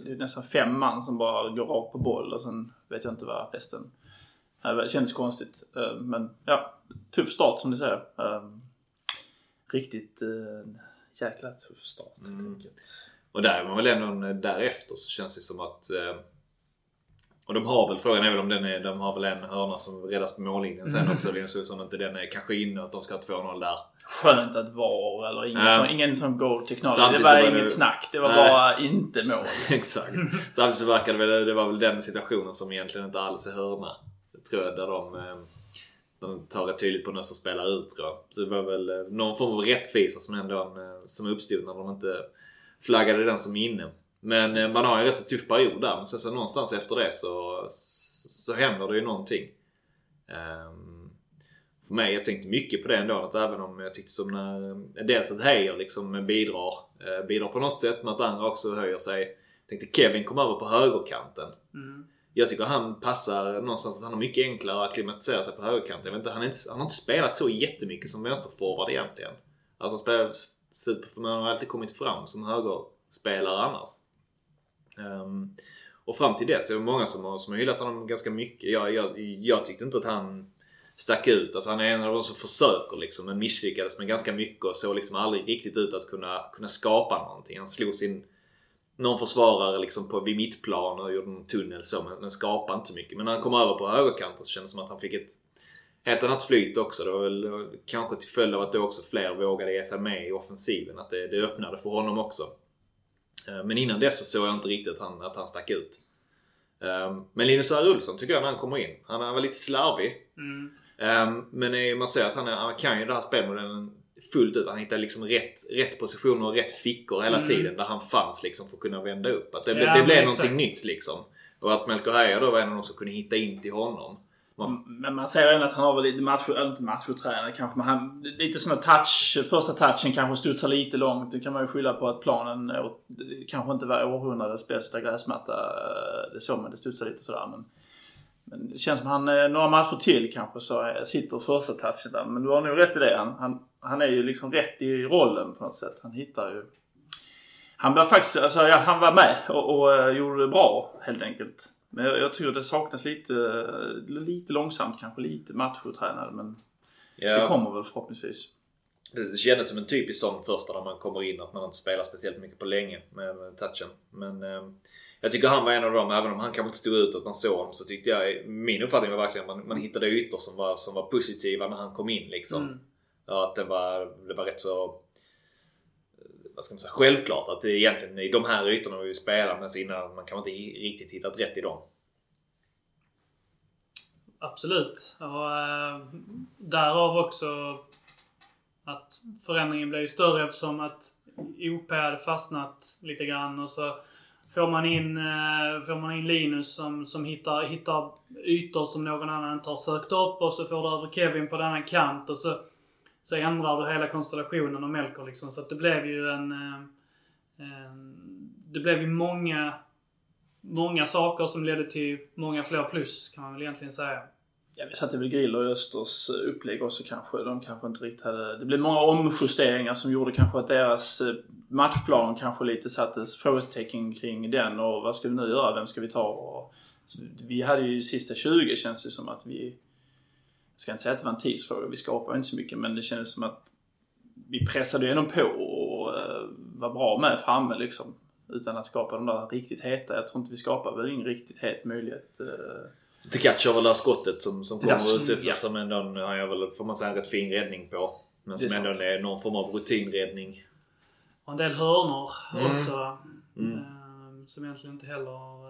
Det är nästan fem man som bara går rakt på boll och sen vet jag inte vad resten... Det känns konstigt. Eh, Men ja, tuff start som ni säger. Eh, Riktigt eh, jäkla tuff start helt enkelt. Och där är man väl ändå därefter så känns det som att... Och de har väl, frågan är väl om den är, de har väl en hörna som räddas på mållinjen sen också. Linus Olsson inte den är kanske inne och att de ska ha 2-0 där. Skönt att VAR eller ingen, Ja. som, ingen som goal technology. Det Samtidigt var inget det- snack. Det var Nej. bara inte mål. Exakt. Samtidigt så verkar det väl, det var väl den situationen som egentligen inte alls är hörna. Det tror jag, där de, eh, de tar rätt tydligt på nästa spelar ut tror jag. Så det var väl eh, någon form av rättvisa som ändå eh, som uppstod när de inte flaggade den som inne. Men eh, man har en rätt så tuff period där. Men sen så någonstans efter det så, så händer det ju någonting. Ehm, för mig, jag tänkte mycket på det ändå. Att även om jag tyckte som när, eh, dels att Heijer liksom bidrar, eh, bidrar på något sätt men att andra också höjer sig. Jag tänkte Kevin kom över på högerkanten. Mm. Jag tycker han passar någonstans att han har mycket enklare att akklimatisera sig på högerkanten. Jag vet inte, han, inte, han har inte spelat så jättemycket som vänsterforward egentligen. Alltså han spelar super, men han har alltid kommit fram som högerspelare annars. Ehm, och fram till dess är det många som har, som har hyllat honom ganska mycket. Jag, jag, jag tyckte inte att han stack ut. Alltså han är en av de som försöker liksom, men misslyckades med ganska mycket och såg liksom aldrig riktigt ut att kunna, kunna skapa någonting. Han slog sin någon försvarare liksom på, vid mittplan och gjorde en tunnel så men, men skapade inte så mycket. Men när han kom över på högerkanten så kändes det som att han fick ett helt annat flyt också. Det var väl kanske till följd av att då också fler vågade ge sig med i offensiven. Att det, det öppnade för honom också. Eh, Men innan dess så såg jag inte riktigt att han, att han stack ut. Eh, Men Linus R. Olsson tycker jag när han kommer in. Han han var lite slarvig. Mm. Um, men man ser att han, är, han kan ju den här spelmodellen fullt ut. Han hittar liksom rätt, rätt positioner och rätt fickor hela Mm. tiden där han fanns liksom för att kunna vända upp. Att det, Ja, det blev någonting nytt liksom. Och att Melker Heier då var en av de som kunde hitta in till honom. Man, Men man ser ändå att han har väl lite match, eller inte matchotränare kanske, men han, lite sådana touch, första touchen kanske studsar lite långt. Det kan man ju skylla på att planen åt- kanske inte var århundradets bästa gräsmatta. Eh, det såg man, det studsar lite sådär. Men, men det känns som han, eh, några matcher till kanske så sitter första touchen där. Men du har nog rätt i det. Han, han, han är ju liksom rätt i rollen på något sätt. Han hittar ju... Han var faktiskt, alltså ja, han var med och, och eh, gjorde det bra helt enkelt. Men jag, jag tycker det saknas lite, lite långsamt kanske, lite machotränare men det ja, kommer väl förhoppningsvis. det kändes som en typisk sån första när man kommer in att man inte spelar speciellt mycket på länge med, med touchen. Men eh, jag tycker han var en av dem, även om han kanske inte stod ut att man såg honom så tyckte jag, min uppfattning var verkligen att man, man hittade ytor som var, som var positiva när han kom in liksom. Mm. Ja, att det var, det var rätt så vad ska man säga, självklart att det är egentligen i de här ytorna vi vill spela men innan man kan inte riktigt hittat rätt i dem. Absolut. Och eh, äh, därav också att förändringen blev ju större eftersom att OP hade fastnat lite grann och så får man in, eh, får man in Linus som, som hittar, hittar ytor som någon annan inte har sökt upp och så får du över Kevin på denna kant och så, så ändrar du hela konstellationen och Melker liksom. Så att det blev ju en... eh, en det blev ju många, många saker som ledde till många fler plus kan man väl egentligen säga. Ja, vi satte väl Griller i Östers upplägg också kanske. De kanske inte riktigt hade... Det blev många omjusteringar som gjorde kanske att deras eh, matchplan kanske lite sattes frågetecken kring den och vad ska vi nu göra? Vem ska vi ta? Och, så vi hade ju sista 20 känns det som att vi... Jag ska inte säga att det var en tidsfråga, vi skapade inte så mycket men det kändes som att vi pressade ändå på och uh, var bra med framme liksom. Utan att skapa de där riktigt heta. Jag tror inte vi skapade väl ingen riktigt het möjlighet. eh, Tekac har väl det här skottet som, som där kommer som- ut ja. som ändå har jag väl, får man säga, en rätt fin räddning på. Men är som ändå sant. är någon form av rutinräddning. Och en del hörnor Mm. också. Mm. eh, som egentligen inte heller eh,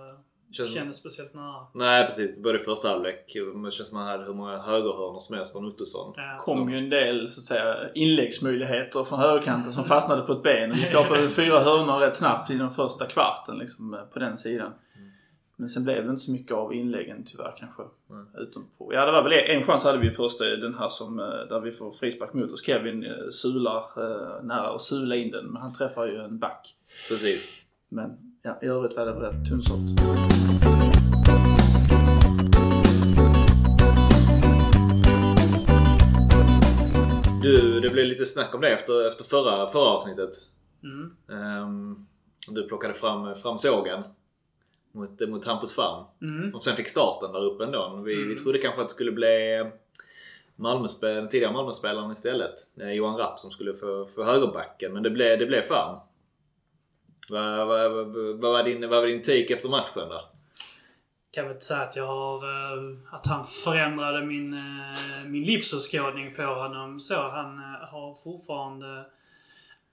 Känns, kändes speciellt nära. Nej precis, både i första halvlek. Det känns som man hade hur många högerhörnor som helst från Ottosson. Ja. kom ju en del så att säga, inläggsmöjligheter från högerkanten som fastnade på ett ben. Och vi skapade fyra hörnor rätt snabbt i den första kvarten liksom, på den sidan. Men sen blev det inte så mycket av inläggen tyvärr kanske. Mm. Utom på, ja det var väl en chans hade vi i första, den här som, eh, där vi får frispark mot oss. Kevin eh, sular eh, nära och sula in den men han träffar ju en back. Precis. Men ja, i övrigt var det rätt tunnsålt. Du, det blev lite snack om det efter, efter förra, förra avsnittet. Mm. Ehm, du plockade fram, fram sågen mot, mot Hampus Farm. Mm. Och sen fick starten där uppe ändå. Vi, vi Mm. trodde kanske att det skulle bli Malmöspel, den tidigare Malmöspelaren istället. Eh, Johan Rapp som skulle få, få högerbacken. Men det blev, det blev Farm. Vad, vad, vad, var din, vad var din take efter matchen då? kan väl inte säga att jag har... Eh, att han förändrade min, eh, min livsåskådning på honom så. Han eh, har fortfarande...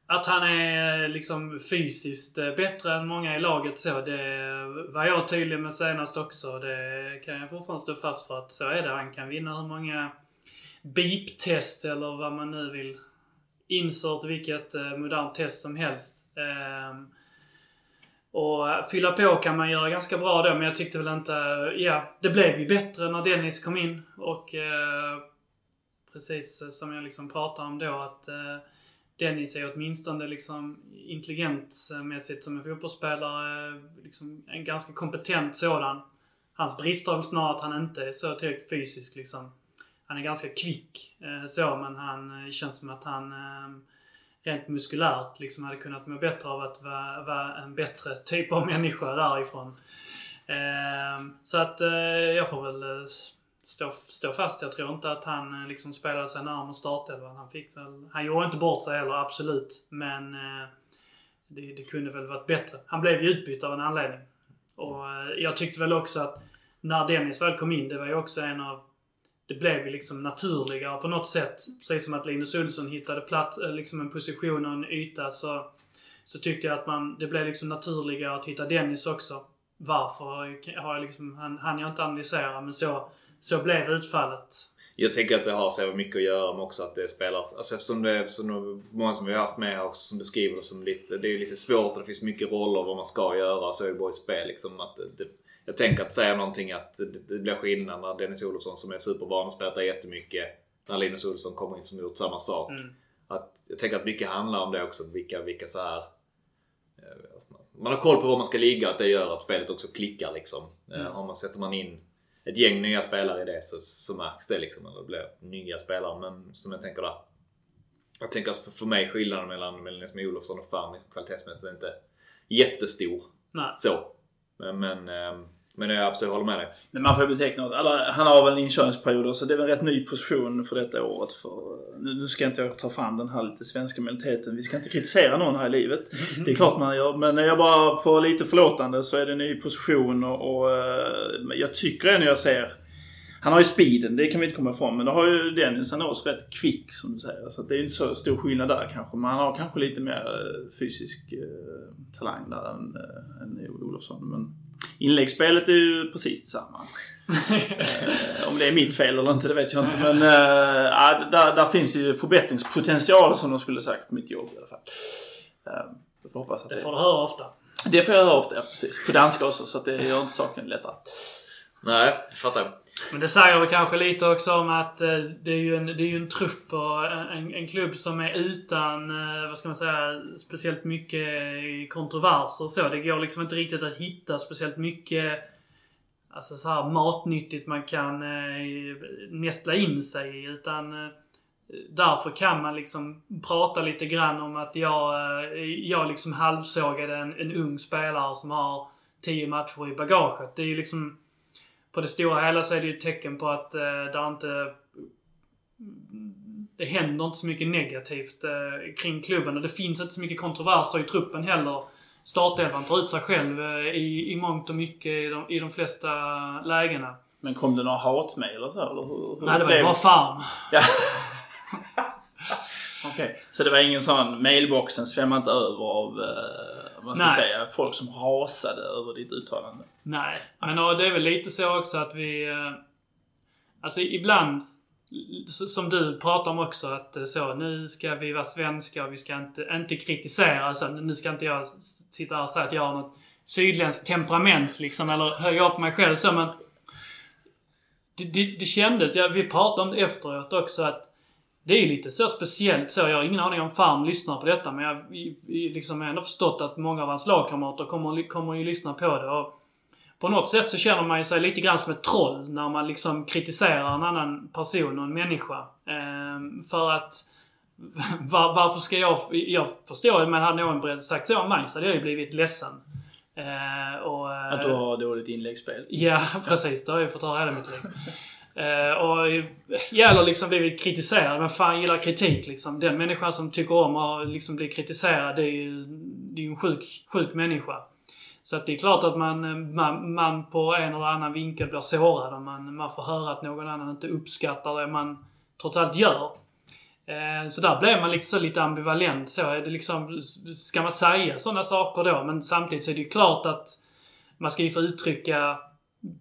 Att han är liksom fysiskt bättre än många i laget så. Det var jag tydlig med senast också. Det kan jag fortfarande stå fast för att så är det. Han kan vinna hur många beep-test eller vad man nu vill. Insert vilket modernt test som helst. Ehm, och fylla på kan man göra ganska bra då, men jag tyckte väl inte... Ja, det blev ju bättre när Dennis kom in. Och eh, precis som jag liksom pratade om då att eh, Dennis är åtminstone liksom intelligensmässigt som en fotbollsspelare liksom en ganska kompetent sådan. Hans brister är väl snarare att han inte är så tillräckligt fysisk liksom. Han är ganska kvick eh, så, men han eh, känns som att han eh, rent muskulärt liksom hade kunnat må bättre av att vara, vara en bättre typ av människa därifrån. Eh, så att eh, jag får väl eh, stå, stå fast. Jag tror inte att han eh, liksom spelade sig närmare startelvan. Han fick väl... Han gjorde inte bort sig heller, absolut. Men eh, det, det kunde väl varit bättre. Han blev ju utbytt av en anledning. Och eh, jag tyckte väl också att när Dennis väl kom in, det var ju också en av det blev ju liksom naturligare på något sätt. Precis som att Linus Olsson hittade plats, eh, liksom en position och en yta så, så tyckte jag att man, det blev liksom naturligare att hitta Dennis också. Varför har jag liksom, han, han jag inte analysera men så, så blev utfallet. Jag tänker att det har så mycket att göra med också att det spelas, alltså eftersom det är så många som vi har haft med här också som beskriver det som lite, det är lite svårt och det finns mycket roller vad man ska göra så är det bara ett spel liksom. Att det, jag tänker att säga någonting att det, blir skillnad när Dennis Olofsson som är supervan och spelat där jättemycket, när Linus Olsson kommer in som gjort samma sak. Mm. Att, jag tänker att mycket handlar om det också, vilka, vilka så här eh, man har koll på var man ska ligga, att det gör att spelet också klickar liksom. Eh, Mm. Har man, sätter man in ett gäng nya spelare i det så, så märks det liksom. Eller det blir nya spelare. Men som jag tänker där. Jag tänker att för, för mig skillnaden mellan, mellan Esme Olofsson och Fermi kvalitetsmässigt är inte jättestor. Nej. Så. Men, men, ehm, men jag absolut håller med dig. Men man får ju beteckna att han har väl en inkörningsperiod så det är väl en rätt ny position för detta året. För, nu, nu ska inte jag ta fram den här lite svenska mentaliteten. Vi ska inte kritisera någon här i livet. Det är klart man gör. Men när jag bara får lite förlåtande så är det en ny position och, och eh, jag tycker ändå jag ser han har ju speeden, det kan vi inte komma ifrån. Men då har ju Dennis, han är också rätt kvick som du säger. Så det är inte så stor skillnad där kanske. Men han har kanske lite mer eh, fysisk eh, talang där än, eh, än Olofsson. Men inläggsspelet är ju precis detsamma. eh, om det är mitt fel eller inte, det vet jag inte. Men eh, ja, där, där finns ju förbättringspotential som de skulle sagt på mitt jobb i alla fall. Eh, jag får hoppas att Det får du höra ofta. det får jag höra ofta, ja, precis. På danska också, så att det gör inte saken lättare. Nej, jag fattar. Men det säger väl kanske lite också om att eh, det är ju en, det är ju en trupp och en, en klubb som är utan, eh, vad ska man säga, speciellt mycket kontroverser och så. Det går liksom inte riktigt att hitta speciellt mycket alltså så här matnyttigt man kan eh, nästla in sig i. Utan därför kan man liksom prata lite grann om att jag, jag liksom halvsågade en, en ung spelare som har 10 matcher i bagaget. Det är ju liksom på det stora hela så är det ju ett tecken på att eh, där inte... Det händer inte så mycket negativt eh, kring klubben och det finns inte så mycket kontroverser i truppen heller. Startelvan tar ut sig själv eh, i, i mångt och mycket i de, i de flesta lägena. Men kom det några hatmejl eller så? Eller hur, hur Nej, det var ju bara farm. Ja. Okej, så det var ingen sån mailboxen svämmade inte över av, eh, vad ska Nej. säga, folk som rasade över ditt uttalande? Nej, men och det är väl lite så också att vi... eh, Alltså ibland, som du pratar om också, att eh, så nu ska vi vara svenska och vi ska inte, inte kritisera. Alltså, nu ska inte jag sitta här och säga att jag har något sydländskt temperament liksom, eller höja upp mig själv så, men... Det, det, det kändes, ja, vi pratade om det efteråt också, att det är lite så speciellt så. Jag har ingen aning om Farm lyssnar på detta men jag liksom har ändå förstått att många av hans lagkamrater kommer, kommer ju lyssna på det. Och på något sätt så känner man ju sig lite grann som ett troll när man liksom kritiserar en annan person och en människa. Ehm, för att var, varför ska jag... Jag förstår men hade någon sagt så om mig så hade jag ju blivit ledsen. Ehm, och, eh, Att du har dåligt inläggsspel? Ja, precis. Det har jag fått höra hela mitt liv. Eh, och gäller liksom blivit kritiserad. Men fan gillar kritik liksom. Den människan som tycker om att liksom bli kritiserad, det är ju, det är ju en sjuk, sjuk människa. Så att det är klart att man, eh, man, man på en eller annan vinkel blir sårad om man, man får höra att någon annan inte uppskattar det man trots allt gör. Eh, Så där blev man liksom lite ambivalent så. Är det liksom, ska man säga sådana saker då? Men samtidigt så är det ju klart att man ska ju få uttrycka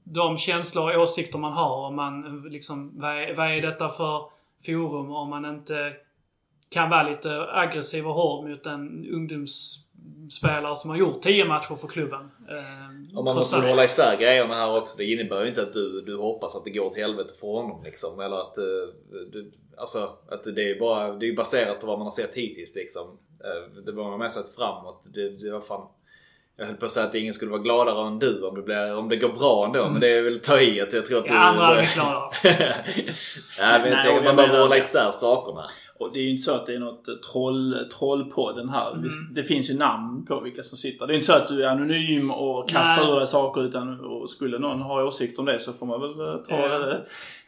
de känslor och åsikter man har. Om man liksom, vad är, vad är detta för forum om man inte kan vara lite aggressiv och hård mot en ungdomsspelare som har gjort 10 matcher för klubben. Eh, Om man måste hålla isär grejerna här också. Det innebär ju inte att du, du hoppas att det går åt helvete för honom liksom. Eller att, eh, du, alltså, att det är bara det är baserat på vad man har sett hittills liksom. Eh, Det var man med sett framåt. Det, det var fan... Jag höll på att säga att ingen skulle vara gladare än du om det, blir, om det går bra ändå. Men det är väl ta i att jag tror att Ja, du... andra vi klarat. ja, men Nej, jag tänker att man behöver hålla isär sakerna. Och det är ju inte så att det är något troll, troll på den här. Mm. Visst, det finns ju namn på vilka som sitter. Det är inte så att du är anonym och kastar Nej. ur dig saker utan och skulle någon ha åsikt om det så får man väl eh, ta Ja. eh,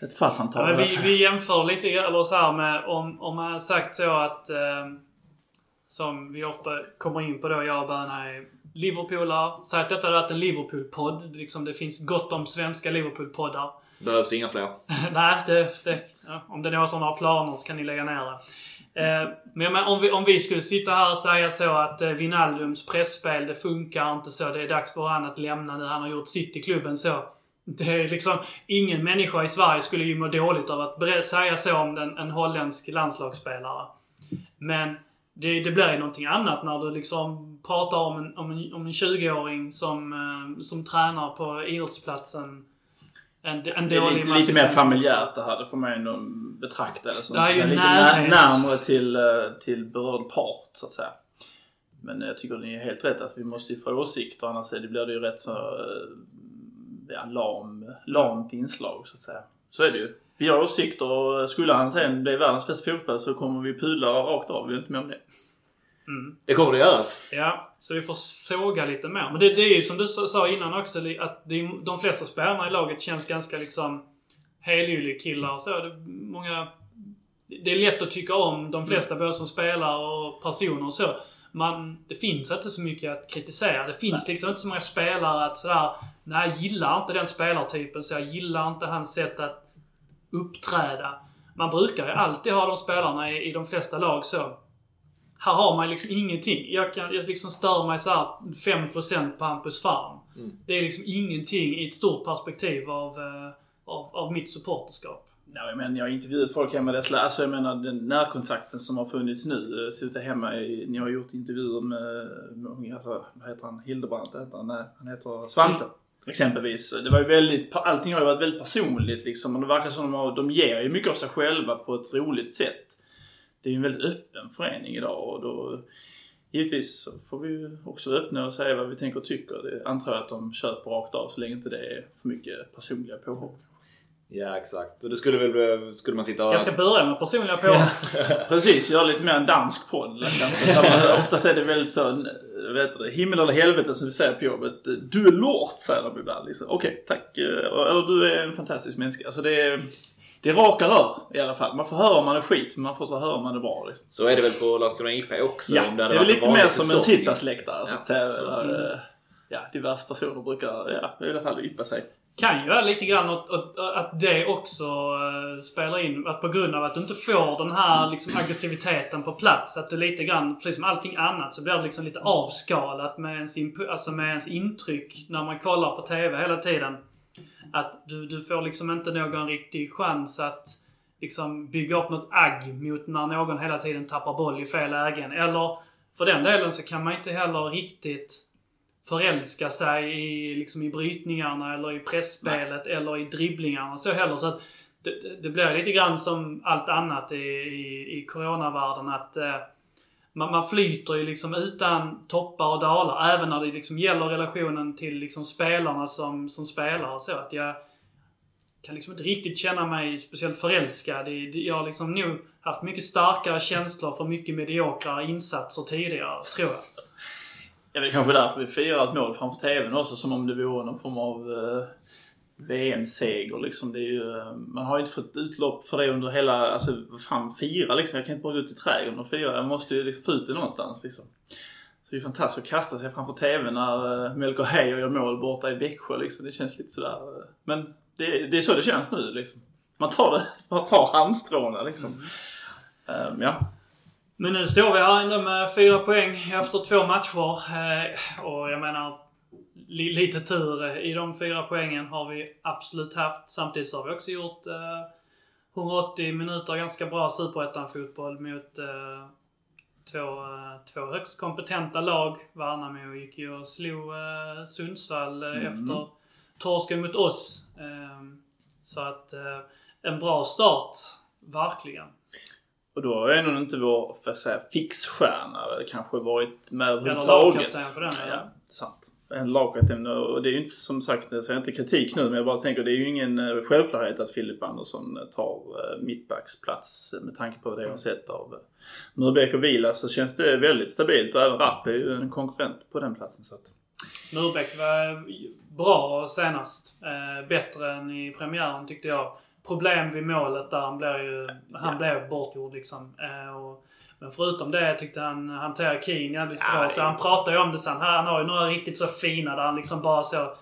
ett kvartssamtal. Ja, vi, vi jämför lite eller så här med om, om man har sagt så att eh, som vi ofta kommer in på då, jag och Böna är Liverpoolare. Säg att detta hade varit en Liverpool-podd. Liksom, det finns gott om svenska Liverpool-poddar. Behövs inga fler. Nej, det, det, ja, om det är som har planer så kan ni lägga ner det. Eh, men men om vi, om vi skulle sitta här och säga så att eh, Wijnaldums pressspel det funkar inte så. Det är dags för han att lämna nu. Han har gjort sitt i klubben så. Det är liksom, ingen människa i Sverige skulle ju må dåligt av att säga så om en, en holländsk landslagsspelare. Men det, det blir ju någonting annat när du liksom pratar om en, om en, om en 20-åring som, eh, som tränar på idrottsplatsen en, en Det är lite, lite mer familjärt det här. Det får man ju ändå betrakta det som. Det är ju lite närhet. när, närmare till, eh, till berörd part så att säga. Men jag tycker ni är helt rätt att vi måste ju få åsikter annars blir det ju rätt så eh, ja, lam, lamt inslag så att säga. Så är det ju. Vi har åsikter och skulle han sen bli världens bästa fotboll så kommer vi pudla rakt av. Vi är inte med om det. Mm. Det kommer det göras. Ja, så vi får såga lite mer. Men det, det är ju som du sa- innan också, att det är, de flesta spelarna i laget känns ganska liksom killar och så. Det, är många, det är lätt att tycka om de flesta, både som spelare och personer och så. Man, det finns inte så mycket att kritisera. Det finns liksom inte så många spelare att sådär, nej jag gillar inte den spelartypen så jag gillar inte hans sätt att uppträda. Man brukar ju alltid ha de spelarna i, i de flesta lag så. Här har man liksom ingenting. Jag, kan, jag liksom stör mig så här 5% på Hampus Farm. Mm. Det är liksom ingenting i ett stort perspektiv av, eh, av, av mitt supporterskap. Ja, men jag har intervjuat folk hemma i dess Alltså jag menar den närkontakten som har funnits nu. eh, Suttit hemma i, ni har gjort intervjuer med, med alltså, vad heter han? Hildebrand heter han? Nej, han heter Svante. Exempelvis. Det var ju väldigt, allting har ju varit väldigt personligt liksom. Och det verkar som de, de ger ju mycket av sig själva på ett roligt sätt. Det är ju en väldigt öppen förening idag och då Givetvis så får vi ju också öppna och säga vad vi tänker och tycker. Det antar jag att de köper rakt av så länge inte det är för mycket personliga påhopp. Ja, exakt. Och det skulle väl bli- skulle man sitta och... Jag ska börja med personliga påhopp. Precis, göra lite mer en dansk podd. man- Oftast är det väldigt så, vet du, himmel eller helvete som vi säger på jobbet. Du är lort, säger de ibland. Liksom. Okej, tack. Eller du är en fantastisk människa. Alltså det är, det är raka rör i alla fall. Man får höra om man är skit, men man får så höra om man är bra. Liksom. Så är det väl på Landskrona IP också? Ja, det, hade är lite mer som en sittplatsläktare så Ja. att säga. Där, eh, ja, diverse personer brukar ja, i alla fall yppa sig kan ju vara lite grann att, att, att det också eh, spelar in. Att på grund av att du inte får den här liksom, aggressiviteten på plats. Att du lite grann, precis som allting annat, så blir det liksom lite avskalat med ens, alltså med ens intryck när man kollar på TV hela tiden. Att du, du får liksom inte någon riktig chans att liksom bygga upp något agg mot när någon hela tiden tappar boll i fel lägen. Eller för den delen så kan man inte heller riktigt förälska sig i, liksom i brytningarna eller i pressspelet eller i dribblingarna så heller. Så att det, det- blir lite grann som allt annat i, i, i coronavärlden att eh, man, man flyter ju liksom utan toppar och dalar. Även när det liksom gäller relationen till liksom spelarna som, som spelare. Så att jag kan liksom inte riktigt känna mig speciellt förälskad. Jag har liksom nog haft mycket starkare känslor för mycket mediokra insatser tidigare, tror jag. Ja, det är kanske därför vi firar ett mål framför TVn också som om det vore någon form av eh, VM-seger liksom. Det är ju, eh, man har ju inte fått utlopp för det under hela, alltså vad fan fira liksom. Jag kan inte bara gå ut i trädgården och fira. Jag måste ju liksom få ut det någonstans liksom. Så det är fantastiskt att kasta sig framför TVn när uh, Melker Heier gör mål borta i Växjö liksom. Det känns lite sådär. eh, Men det, det är så det känns nu liksom. Man tar det, man tar halmstråna liksom. Ehm, ja. Men nu står vi här ändå med fyra poäng efter två matcher. Eh, och jag menar, li, lite tur i de fyra poängen har vi absolut haft. Samtidigt så har vi också gjort eh, 180 minuter ganska bra superettan-fotboll mot eh, två, eh, två högst kompetenta lag. Värnamo gick ju och slog eh, Sundsvall eh, Mm. efter torsken mot oss. Eh, så att eh, en bra start, verkligen. Och då har ändå inte vår för att säga, fixstjärna kanske varit med överhuvudtaget. lagkapten för den, ja. eller? sant. En lagkapten och det är ju inte som sagt, jag säger inte kritik nu men jag bara tänker det är ju ingen eh, självklarhet att Filip Andersson eh, tar eh, mittbacksplats med tanke på det jag har sett av Murbeck och Vilas så känns det väldigt stabilt och även Rapp är ju en konkurrent på den platsen. Så att, Murbeck var bra senast. Bättre än i premiären tyckte jag. Problem vid målet där. Han blev ju han Ja. blev bortgjord liksom. Eh, och, men förutom det tyckte han hanterade Keen jävligt Ja, bra. Så han pratar ju om det sen. Han har ju några riktigt så fina där han liksom bara så...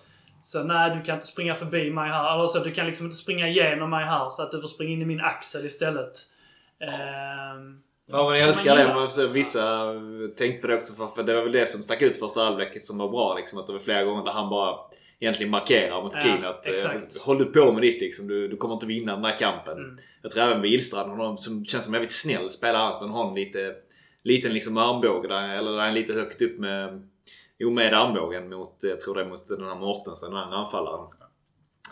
Så nej, du kan inte springa förbi mig här. Eller så, du kan liksom inte springa igenom mig här så att du får springa in i min axel istället. Ehm, Ja men jag Som älskar man det. Man, så, vissa tänkte på det också för, för det var väl det som stack ut första halvlek som var bra liksom. Att det var flera gånger där han bara egentligen markerar mot Ja, Keen att eh, exakt. håll du på med ditt liksom. Du, du kommer inte vinna den här kampen. Mm. Jag tror även Wihlstrand, hon som känns som en väldigt snäll spelare men har en lite, liten liksom armbåge där, eller där är lite högt upp med, jo med armbågen mot, jag tror det är mot den här Mortensen, den andra anfallaren.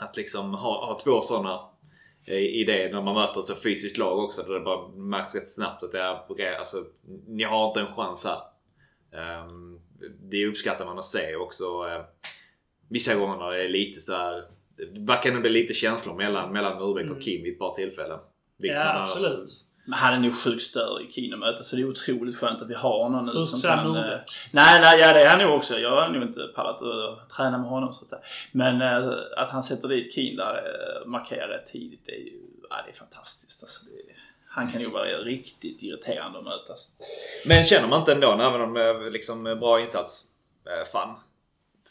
Att liksom ha, ha två sådana i det när man möter ett så fysiskt lag också. Där det bara märks rätt snabbt att det är, alltså, ni har inte en chans här. Ehm, det uppskattar man att se också. eh, Vissa gånger när det är lite så här. Det verkar nog bli lite känslor mellan, mellan Murbeck och Kim vid ett par tillfällen. Ja, annars- absolut. Men han är nog sjukt störig i Kino-mötet så det är otroligt skönt att vi har någon nu Hur som kan... Norbeck? eh, Nej, nej, ja det är han nog också. Jag har nog inte pallat att träna med honom så att säga. Men eh, att han sätter dit Keen där, eh, markerar rätt tidigt, det är ju ja, det är fantastiskt. Alltså, det, han kan ju vara riktigt irriterande att möta. Alltså. Men känner man inte ändå, även om liksom bra insats, fan.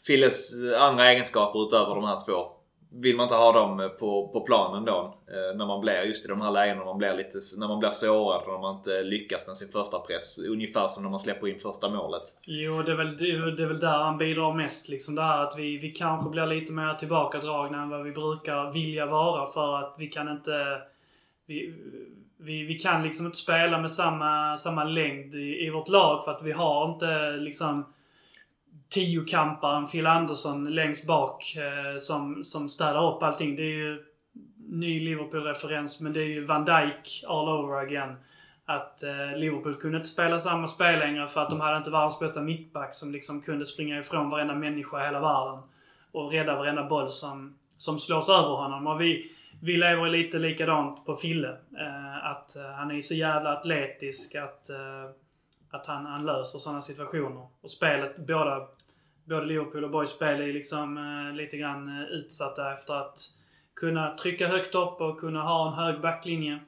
Filles eh, andra egenskaper utöver de här två. Vill man inte ha dem eh, på, på planen då? Eh, när man blir just i de här lägena när man blir lite, när man blir sårad och när man inte lyckas med sin första press. Ungefär som när man släpper in första målet. Jo, det är, väl, det är väl där han bidrar mest. Liksom det här att vi, vi kanske blir lite mer tillbakadragna än vad vi brukar vilja vara för att vi kan inte... Vi, vi, vi kan liksom inte spela med samma, samma längd i, i vårt lag för att vi har inte liksom tiokamparen Phil Andersson längst bak eh, som, som städar upp allting. Det är ju ny Liverpool-referens men det är ju Van Dijk all over again. Att eh, Liverpool kunde inte spela samma spel längre för att de hade inte världens bästa mittback som liksom kunde springa ifrån varenda människa i hela världen. Och rädda varenda boll som, som slås över honom. Och vi, vi lever lite likadant på Fille. Eh, att eh, han är så jävla atletisk att, eh, att han, han löser sådana situationer. Och spelet, båda, både Liverpool och Boys spel är liksom eh, lite grann eh, utsatta efter att kunna trycka högt upp och kunna ha en hög backlinje.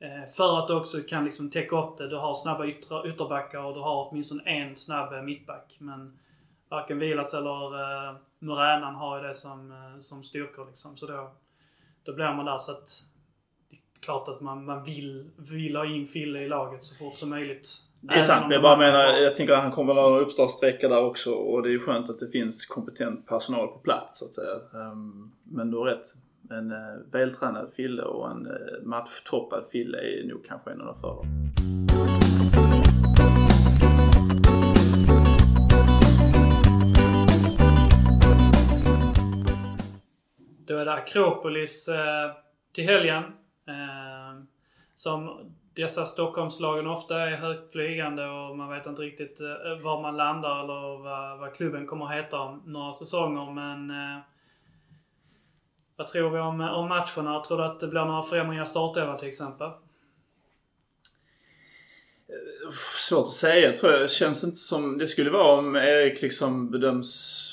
Eh, För att du också kan liksom täcka upp det. Du har snabba ytter, ytterbackar och du har åtminstone en snabb eh, mittback. Men varken Vilas eller eh, Muränan har ju det som, eh, som styrkor liksom. Så då, då blir man där så att det är klart att man, man vill, vill ha in Fille i laget så fort som möjligt. Det är sant, men jag bara menar, jag tänker att han kommer att ha en uppstartssträcka där också och det är ju skönt att det finns kompetent personal på plats så att säga. Ehm, Men du har rätt. En eh, vältränad Fille och en eh, matchtoppad Fille är nog kanske en av de föredrar. Då är det Akropolis eh, till helgen. Eh, som dessa Stockholmslagen ofta är högtflygande och man vet inte riktigt eh, var man landar eller vad, vad klubben kommer att heta om några säsonger. Men eh, vad tror vi om, om matcherna? Tror du att det blir några förändringar i startelvan till exempel? Eh, svårt att säga tror jag. Känns inte som det skulle vara om Erik liksom bedöms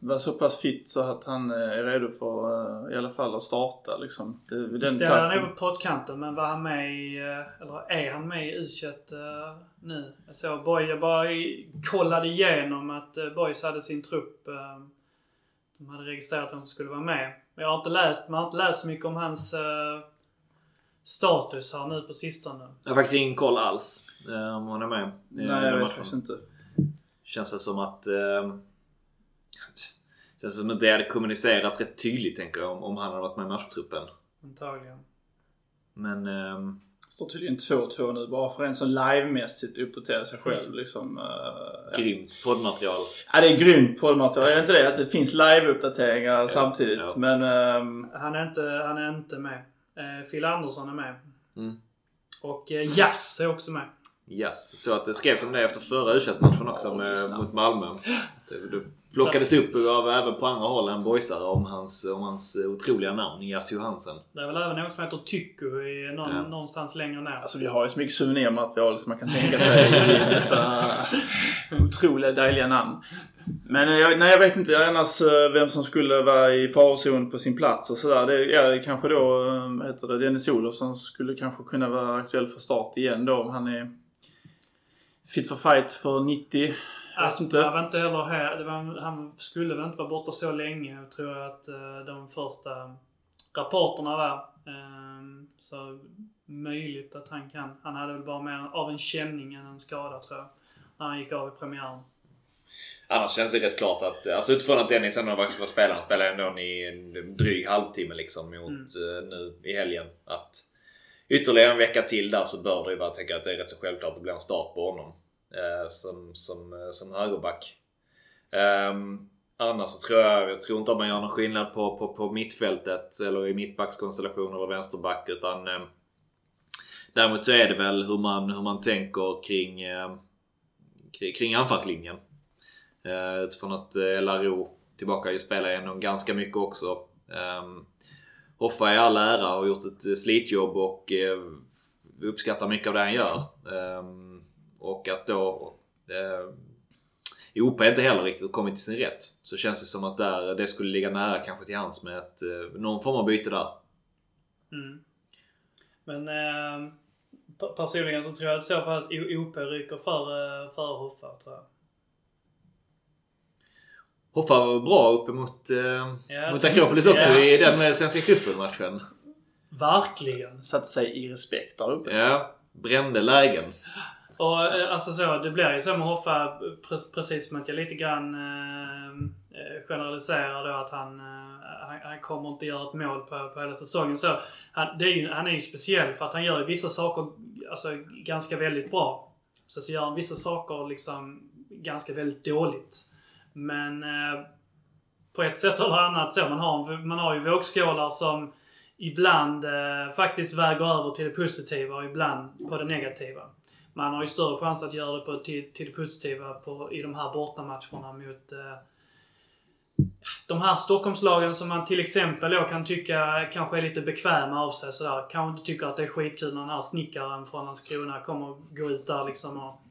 vara så pass fit så att han eh, är redo för eh, i alla fall att starta liksom. Den Ställer han nog på poddkanten men var han med i, eh, eller är han med i u nu? Jag såg Boy, jag bara kollade igenom att Boys hade sin trupp. De hade registrerat att de skulle vara med. Men jag har inte läst, man har inte läst så mycket om hans status här nu på sistone. Jag har faktiskt ingen koll alls om han är med. Nej, jag vet faktiskt inte. Känns väl som att... Känns som att det hade kommunicerats rätt tydligt tänker jag om, om han hade varit med i matchtruppen. Antagligen. Men... Det står tydligen 2-2 nu bara för en som livemässigt uppdaterar sig själv liksom. eh, ja. Grymt poddmaterial. Ja, det är grymt poddmaterial. Är det inte det? Att det finns live-uppdateringar samtidigt. ja. Men... ehm, Han är inte, han är inte med. Eh, Phil Andersson är med. Mm. Och eh, Jazz är också med. Yes. Så att det skrevs om det efter förra u matchen också Ja, med, snabbt. mot Malmö. Det, det plockades upp av även på andra håll än boysare om hans, om hans otroliga namn, Jas Johansen. Det är väl även någon som heter Tycho i någon, Ja. någonstans längre ner. Alltså vi har ju så mycket souvenirmaterial som man kan tänka sig i dessa otroliga dejliga namn. Men eh, jag, nej, jag vet inte annars eh, vem som skulle vara i farozon på sin plats och sådär. Det, ja, är kanske då, eh, heter det, Dennis Olof som skulle kanske kunna vara aktuell för start igen då om han är fit for fight för 90. Inte. var inte heller här. Det var, han skulle väl inte vara borta så länge. Jag tror att eh, de första rapporterna var. Ehm, så möjligt att han kan. Han hade väl bara mer av en känning än en skada tror jag. När han gick av i premiären. Annars känns det rätt klart att, alltså utifrån att Dennis ändå var, var spelaren, spelade ändå i en dryg halvtimme liksom mot Mm. eh, nu i helgen. Att ytterligare en vecka till där så bör det ju vara, tänka att det är rätt så självklart att det blir en start på honom. Eh, som, som, eh, som högerback. Ehm, annars så tror jag, jag tror inte att man gör någon skillnad på, på, på mittfältet eller i mittbackskonstellation eller vänsterback utan eh, Däremot så är det väl hur man, hur man tänker kring, eh, kring, kring anfallslinjen. Eh, utifrån att eh, LRO tillbaka ju spelar igenom ganska mycket också. Eh, Hoffa i all ära och har gjort ett slitjobb och eh, uppskattar mycket av det han gör. Eh, och att då eh, OP inte heller riktigt kommit till sin rätt. Så känns det som att där, det skulle ligga nära kanske till hands med ett, eh, någon form av byte där. Mm. Men eh, pe- personligen så tror jag i så fall att OP ryker före för Hoffa, tror jag. Hoffa var bra uppe mot, eh, Ja, mot Akropolis också ja. i den Svenska cupen-matchen. Verkligen! Satte sig i respekt där uppe. Ja, brände lägen. Och eh, alltså så, det blir ju så med Hoffa precis som att jag lite grann eh, eh generaliserar då att han, eh, han, kommer inte göra ett mål på, på hela säsongen. Så, han, det är ju, han är ju speciell för att han gör ju vissa saker alltså, ganska väldigt bra. Så, så gör han vissa saker liksom ganska väldigt dåligt. Men eh, på ett sätt eller annat så. Man har, man har ju vågskålar som ibland eh, faktiskt väger över till det positiva och ibland på det negativa. Man har ju större chans att göra det på, till, till det positiva på, i de här bortamatcherna mot eh, de här Stockholmslagen som man till exempel då kan tycka kanske är lite bekväma av sig sådär. Kanske inte tycker att det är skitkul när den här snickaren från Landskrona kommer gå ut där liksom och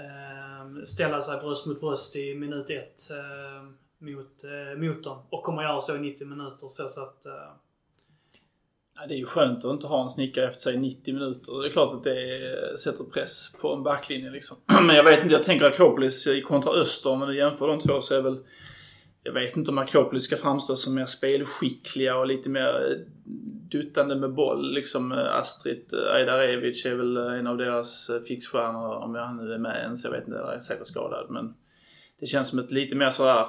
eh, ställa sig bröst mot bröst i minut ett eh, mot, eh, mot dem. Och kommer göra så i 90 minuter. Så, så att, eh, Ja, det är ju skönt att inte ha en snickare efter sig 90 minuter. Det är klart att det sätter press på en backlinje liksom. Men jag vet inte, jag tänker Akropolis kontra Öster, om du jämför de två så är väl... Jag vet inte om Akropolis ska framstå som mer spelskickliga och lite mer eh, duttande med boll. Liksom eh, Astrid eh, Ajdarevic är väl en av deras fixstjärnor, om jag nu är med ens. Jag vet inte, jag är säkert skadad. Men det känns som ett lite mer sådär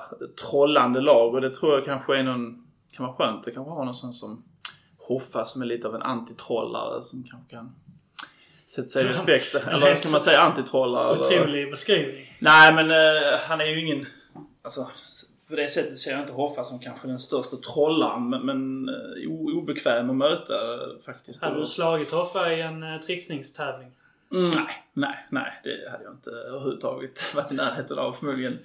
trollande lag och det tror jag kanske är någon... Kan vara skönt. att kanske ha någon sån som Hoffa som är lite av en antitrollare som kanske kan sätta sig i respekt. Eller ska man säga? Antitrollare? eller- otrolig beskrivning. Nej men eh, han är ju ingen... Alltså på det sättet ser jag inte Hoffa som kanske den största trollaren men, men eh, obekväm att möta eh, faktiskt. Hade du slagit Hoffa i en uh, trixningstävling? Mm, nej, nej, nej. Det hade jag inte överhuvudtaget varit i närheten av förmodligen.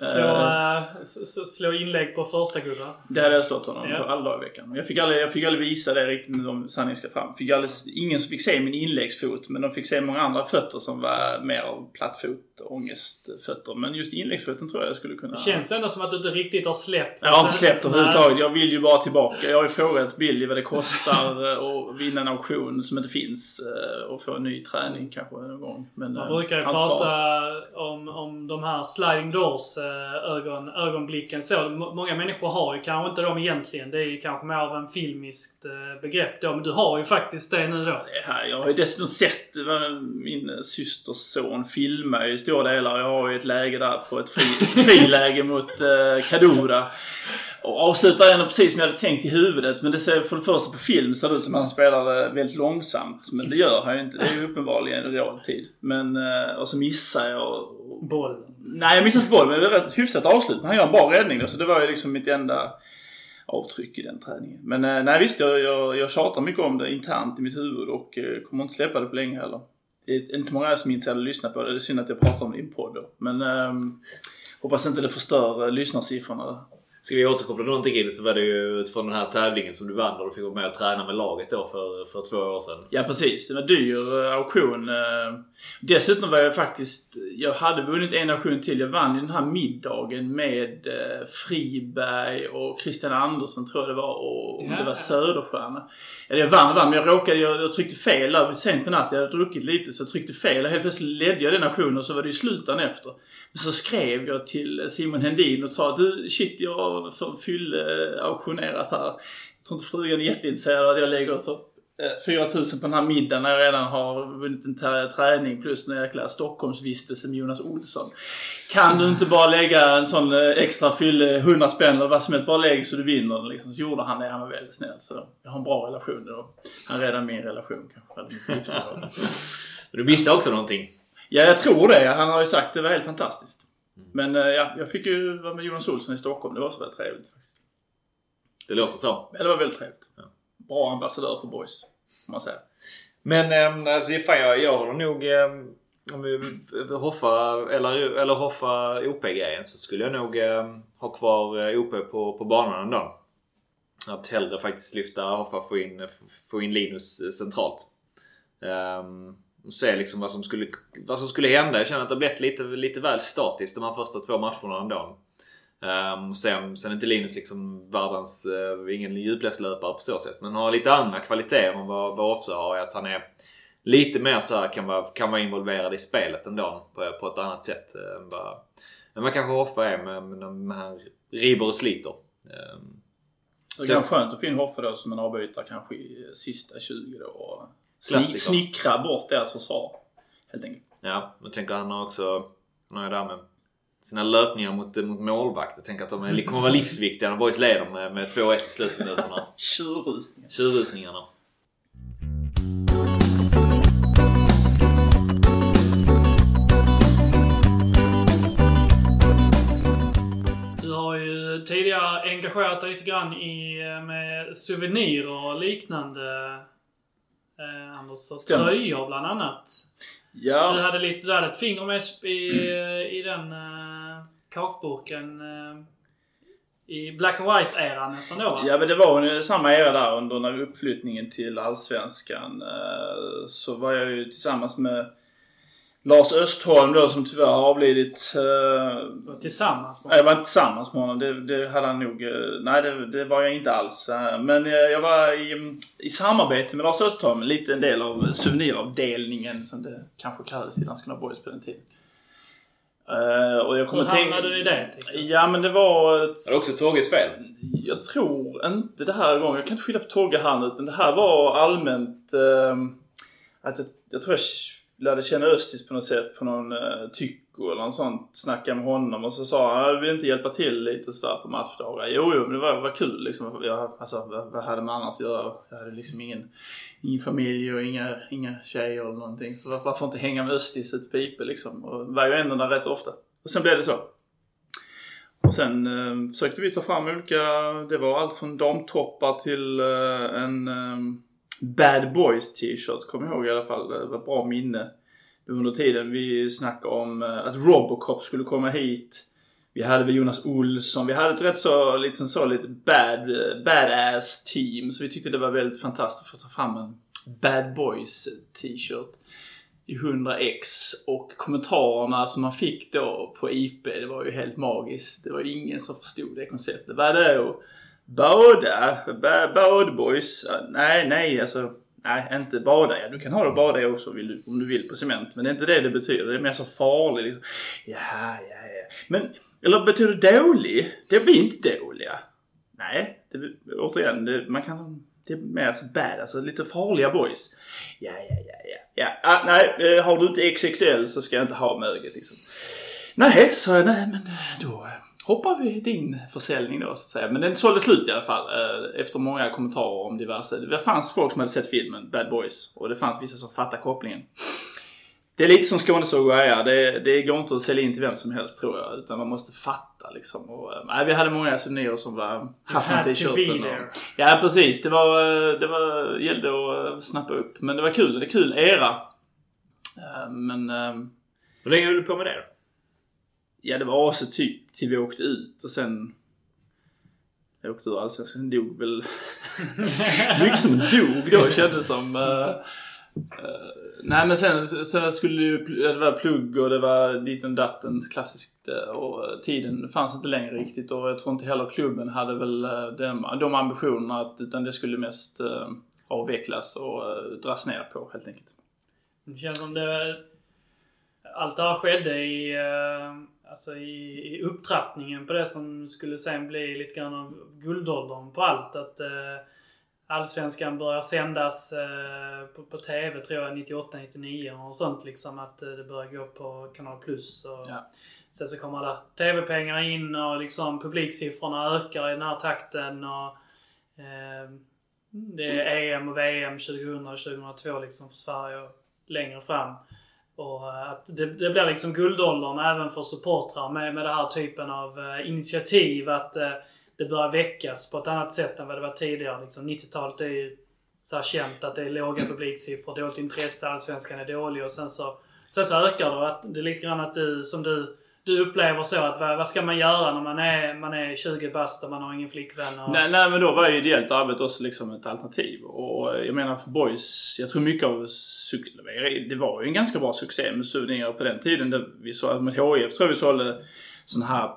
Slå, s- slå inlägg på första gubbar? Det hade jag slått honom Ja. på alla dagar i veckan. Jag fick aldrig, jag fick aldrig visa det riktigt nu om sanningen ska fram. Fick aldrig, ingen som fick se min inläggsfot men de fick se många andra fötter som var mer av plattfot, ångestfötter. Men just inläggsfoten tror jag jag skulle kunna... Det känns ändå som att du inte riktigt har släppt. Jag har inte släppt överhuvudtaget. Jag vill ju bara tillbaka. Jag har ju frågat Billy vad det kostar att vinna en auktion som inte finns eh, och få en ny träning kanske någon gång. Men, Man brukar ju prata om, om de här sliding doors ögon, ögonblicken så. Många människor har ju kanske inte dem egentligen. Det är ju kanske mer av en filmiskt eh, begrepp då. Men du har ju faktiskt det nu då. Det här, jag har ju dessutom sett min systers son filma i stora delar. Jag har ju ett läge där på ett fri, friläge mot eh, Kadura. Och avslutar ändå precis som jag hade tänkt i huvudet. Men det ser för det första på film ser det ut som att han spelar det väldigt långsamt. Men det gör han ju inte. Det är ju uppenbarligen realtid. Men, eh, och så missar jag. Och, Bollen. Nej, jag missade inte bollen men det var ett hyfsat avslut. Men han gör en bra räddning då, så det var ju liksom mitt enda avtryck i den träningen. Men eh, nej visst, jag, jag, jag tjatar mycket om det internt i mitt huvud och eh, kommer inte släppa det på länge heller. Det är inte många som är intresserade av att lyssna på det. Det är synd att jag pratar om det i en podd då. Men eh, hoppas inte det förstör eh, lyssnarsiffrorna. Ska vi återkoppla någonting det så var det ju utifrån den här tävlingen som du vann och du fick vara med och träna med laget då för, för två år sedan. Ja precis, det var dyr eh, auktion. eh. Dessutom var jag faktiskt, jag hade vunnit en auktion till. Jag vann ju den här middagen med eh, Friberg och Christian Andersson tror jag det var och om Ja. det var Söderstjärna. Eller jag vann och vann men jag råkade, jag, jag tryckte fel där sent på natten. Jag hade druckit lite så jag tryckte fel och helt plötsligt ledde jag den auktionen och så var det ju slut dagen efter. Så skrev jag till Simon Hendin och sa du shit jag har för fylle auktionerat här. Jag tror inte frugan är jätteintresserad av att jag lägger så eh, 4000 på den här middagen när jag redan har vunnit en trä- träning plus en jäkla Stockholmsvistelse med Jonas Olsson. Kan du inte bara lägga en sån eh, extra fylle, 100 spänn eller vad som helst, bara lägg så du vinner liksom. Så gjorde han det, han var väldigt snäll. Så jag har en bra relation då. Han räddade min relation kanske. Du missade också någonting. Ja, jag tror det. Han har ju sagt det var helt fantastiskt. Men eh, ja, jag fick ju vara med Jonas Olsson i Stockholm. Det var så väldigt trevligt faktiskt. Det låter så. Ja, det var väldigt trevligt. Bra ambassadör för boys, får man säga. Men eh, alltså, fan, jag, jag håller nog... Eh, om vi hoffar, eller, eller hoffa OP-grejen så skulle jag nog eh, ha kvar eh, OP på, på banan en dag. Att hellre faktiskt lyfta Hoffa få in, få in Linus eh, centralt. Um, och se liksom vad som, skulle, vad som skulle hända. Jag känner att det har blivit lite, lite väl statiskt de här första två matcherna ändå. Um, sen, sen är inte Linus liksom världens, uh, ingen djupledslöpare på så sätt. Men har lite andra kvaliteter än vad, vad Offsa har. Att han är lite mer så här, kan, vara, kan vara involverad i spelet ändå. På, på ett annat sätt uh, än vad, än vad kanske Hoffa är med, med, med han river och sliter. Um, Det Så- kan vara skönt att få in Hoffa då som en avbytare kanske i sista 20 då. Klassiker. snickra bort deras försvar. Helt enkelt. Ja, jag tänker han har också, han har ju där med sina löpningar mot, mot målvakt. Jag tänker att de är, kommer vara livsviktiga när boys leder med, med 2-1 i slutminuterna. Tjurrusningar. Tjurrusningarna. Du har ju tidigare engagerat dig lite grann i, eh, med souvenirer och liknande. Eh, Anders, tröjor bland annat. Du Ja, hade, lite, du hade ett finger med i, i den uh, kakburken eh, i Black and White-eran nästan då va? ja, men det var ju samma era där under när uppflyttningen till Allsvenskan. eh, Så var jag ju tillsammans med Lars Östholm då som tyvärr har avlidit. eh, Tillsammans med Nej, Jag var inte tillsammans med honom. Det, det hade han nog... eh, Nej, det, det var jag inte alls. Eh, Men eh, jag var i, i samarbete med Lars Östholm. Lite en del av souveniravdelningen som det kanske kallades i Landskrona Boys på den tiden. Eh, Och jag Hur kommer tänka- hamnade du i det? Ja, men det var... Ett, Är det också Tåges fel? jag tror inte det här gången. Jag kan inte skylla på Togge här nu. Utan det här var allmänt... Eh, att jag, jag tror jag lärde känna Östis på något sätt på någon uh, tycko eller något sånt. Snackade med honom och så sa han jag vill inte hjälpa till lite sådär på matchdagar. Jo, jo, men det var, var kul liksom. Jag, alltså, vad, vad hade man annars att göra? Jag hade liksom ingen, ingen familj och inga, inga tjejer eller någonting. Så varför inte hänga med Östis ute på IP liksom? Och var ju ändå där rätt ofta. Och sen blev det så. Och sen eh, försökte vi ta fram olika, det var allt från damtoppar till eh, en eh, Bad Boys t-shirt, kommer jag ihåg i alla fall. Det var ett bra minne. Under tiden vi snackade om eh, att Robocop skulle komma hit. Vi hade väl Jonas Olsson. Vi hade ett rätt så, liksom så lite bad, badass team. Så vi tyckte det var väldigt fantastiskt att få ta fram en Bad Boys t-shirt i 100x och kommentarerna som man fick då på IP, det var ju helt magiskt. Det var ingen som förstod det konceptet. Vadå? Båda? Ba- Badboys? Ja, Nej, nej alltså. Nej, inte bada. Ja, du kan ha det bada också vill du, om du vill på cement. Men det är inte det det betyder. Det är mer så farligt. Liksom. Ja, ja, ja. Men, eller betyder det dålig? Det blir inte dåliga. Nej, det, återigen, det, man kan... Det är mer så bad, alltså lite farliga boys. Ja, ja, ja, ja. ja ah, nej, eh, har du inte XXL så ska jag inte ha möget liksom. Nej, så nej men eh, då eh hoppar vi din försäljning då så att säga. Men den sålde slut i alla fall eh, efter många kommentarer om diverse. Det fanns folk som hade sett filmen Bad Boys och det fanns vissa som fattade kopplingen. Det är lite som Skånesågor är. Det, det går inte att sälja in till vem som helst tror jag. Utan man måste fatta liksom. Och, eh, nej, vi hade många souvenirer som var be och- there. Ja precis. Det var, eh, det var, gällde att snappa upp. Men det var kul. Det är kul era. Men Hur länge höll du på med det då? Ja, det var också typ till vi åkte ut och sen jag åkte ur allsvenskan. Dog väl... Mycket som dog då kändes som. Uh, uh, nej men sen så skulle det ju, pl- det var plugg och det var ditten datten klassiskt eh, och tiden fanns inte längre riktigt och jag tror inte heller klubben hade väl de, de ambitionerna att, utan det skulle mest uh, avvecklas och dras ner på helt enkelt. Det känns som det... Allt det här skedde i, alltså i, i upptrappningen på det som skulle sen bli lite grann av guldåldern på allt. Att, eh, Allsvenskan börjar sändas eh, på, på TV tror jag 98-99 och sånt liksom. Att eh, det börjar gå på Kanal Plus. Och Ja. Sen så kommer alla TV-pengar in och liksom publiksiffrorna ökar i den här takten. Och, eh, det är EM och VM 2000 och 2002 liksom för Sverige och längre fram. Och eh, att det, det blir liksom guldåldern även för supportrar med, med den här typen av eh, initiativ. Att eh, det börjar väckas på ett annat sätt än vad det var tidigare. Liksom 90-talet är ju så här känt att det är låga publiksiffror, dåligt intresse, allsvenskan är dålig och sen så, sen så ökar det. Att det är lite grann att du, som du, du upplever så att vad, vad ska man göra när man är, man är 20 bast och man har ingen flickvän? Och, Nej, nej men då var ju ideellt arbete också liksom ett alternativ. Och jag menar för boys, jag tror mycket av det var ju en ganska bra succé med Souvenir på den tiden. Där vi såg, med HIF tror jag vi sålde sådana här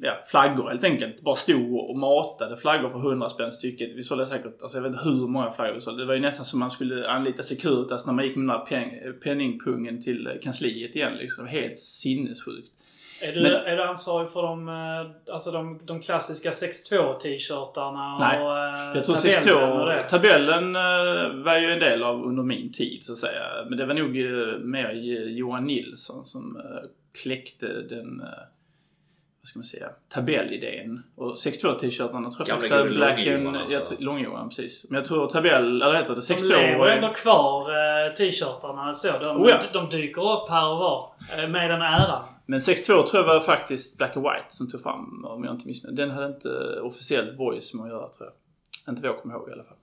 ja, flaggor helt enkelt. Bara stod och matade flaggor för 100 spänn stycket. Vi sålde säkert, alltså jag vet inte hur många flaggor vi sålde. Det var ju nästan som man skulle anlita Securitas när man gick med den där pen, penningpungen till kansliet igen liksom. Det var helt sinnessjukt är, du, men- är du ansvarig för de, eh, alltså de, de klassiska 6-2 t-shirtarna Nej, och eh, Jag tror tabellen och 62, det? tabellen eh, var ju en del av under min tid så att säga. Men det var nog mer Johan Nilsson som kläckte den, vad ska man säga, tabellidén. Och 62 t-shirtarna tror jag faktiskt var Black Lång-Johan, and... alltså. Lång-Johan, precis. Men jag tror tabell, eller heter det De 62? lever ändå kvar t-shirtarna så. De, Oh ja. de dyker upp här och var. Med den äran. Men 62 tror jag var faktiskt Black and White som tog fram, om jag inte missminner Den hade inte officiellt Boys med att göra tror jag. Inte vad jag kommer ihåg i alla fall.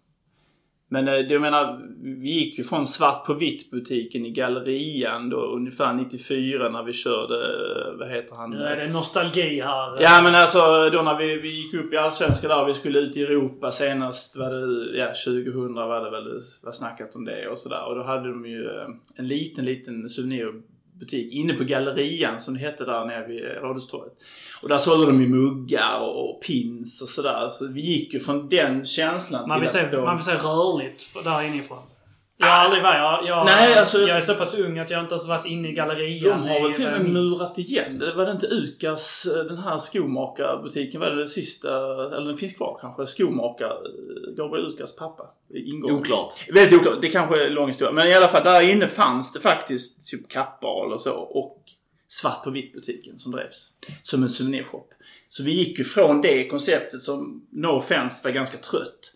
Men eh, det jag menar, vi gick ju från svart på vitt butiken i Gallerian då ungefär 94 när vi körde, eh, vad heter han? Nu är det nostalgi här. Ja men alltså då när vi, vi gick upp i Allsvenskan där och vi skulle ut i Europa senast var det, ja 2000 var det väl, var snackat om det och sådär. Och då hade de ju eh, en liten, liten souvenirbutik inne på Gallerian som det hette där nere vid Rådhustorget. Och där sålde de ju muggar och pins och sådär. Så vi gick ju från den känslan Man till vill, att se, stå... man vill se rörligt där inifrån. Jag har aldrig varit. Jag, jag, Nej, alltså- jag är så pass ung att jag inte ens varit inne i gallerian. De har väl i till och med murat igen. Det var det inte Ukas, eh, den här skomakarbutiken, var det det sista, eller den finns kvar kanske, skomakar, eh, Gabriel Ukas pappa. Ingången. Oklart. Väldigt oklart. Det kanske är en lång historia. Men i alla fall, där inne fanns det faktiskt typ kappal och så. Och svart på vitt butiken som drevs. Som en souvenirshop. Så vi gick ju från det konceptet som, no offense, var ganska trött.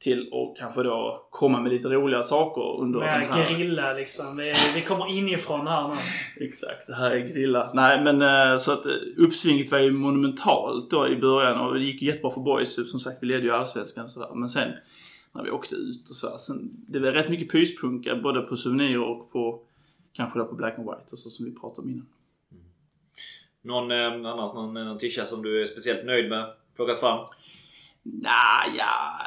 Till att kanske då komma med lite roliga saker under den här... gerilla liksom. Vi, vi kommer inifrån här nu. Exakt, det här är grilla. Nej men eh, så att eh, uppsvinget var ju monumentalt då i början och det gick jättebra för boys. Som sagt, vi ledde ju allsvenskan och sådär. Men sen när vi åkte ut och sådär. Sen, det var rätt mycket pyspunka både på Souvenir och på kanske då på Black and White och så som vi pratade om innan. Någon eh, annars någon, någon tisha som du är speciellt nöjd med? Plockat fram? Ja...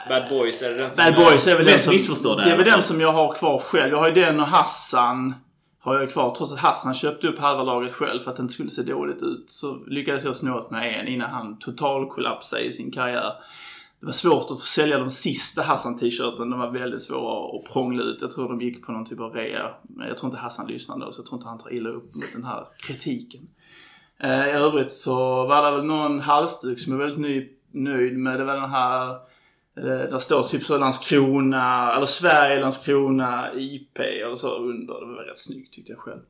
Bad Boys, är det den som Bad Boys är väl den som, det är väl den som jag har kvar själv. Jag har ju den och Hassan har jag kvar. Trots att Hassan köpte upp halva laget själv för att det inte skulle se dåligt ut. Så lyckades jag snå åt mig en innan han totalkollapsade i sin karriär. Det var svårt att sälja de sista Hassan-t-shirten. De var väldigt svåra att prångla ut. Jag tror de gick på någon typ av rea. Men jag tror inte Hassan lyssnade då, så jag tror inte han tar illa upp mot den här kritiken. Eh, I övrigt så var det väl någon halsduk som är väldigt ny, nöjd med. Det var den här eh, där står typ så Landskrona, eller Sverige, Landskrona, IP eller så under. Det var rätt snyggt tyckte jag själv.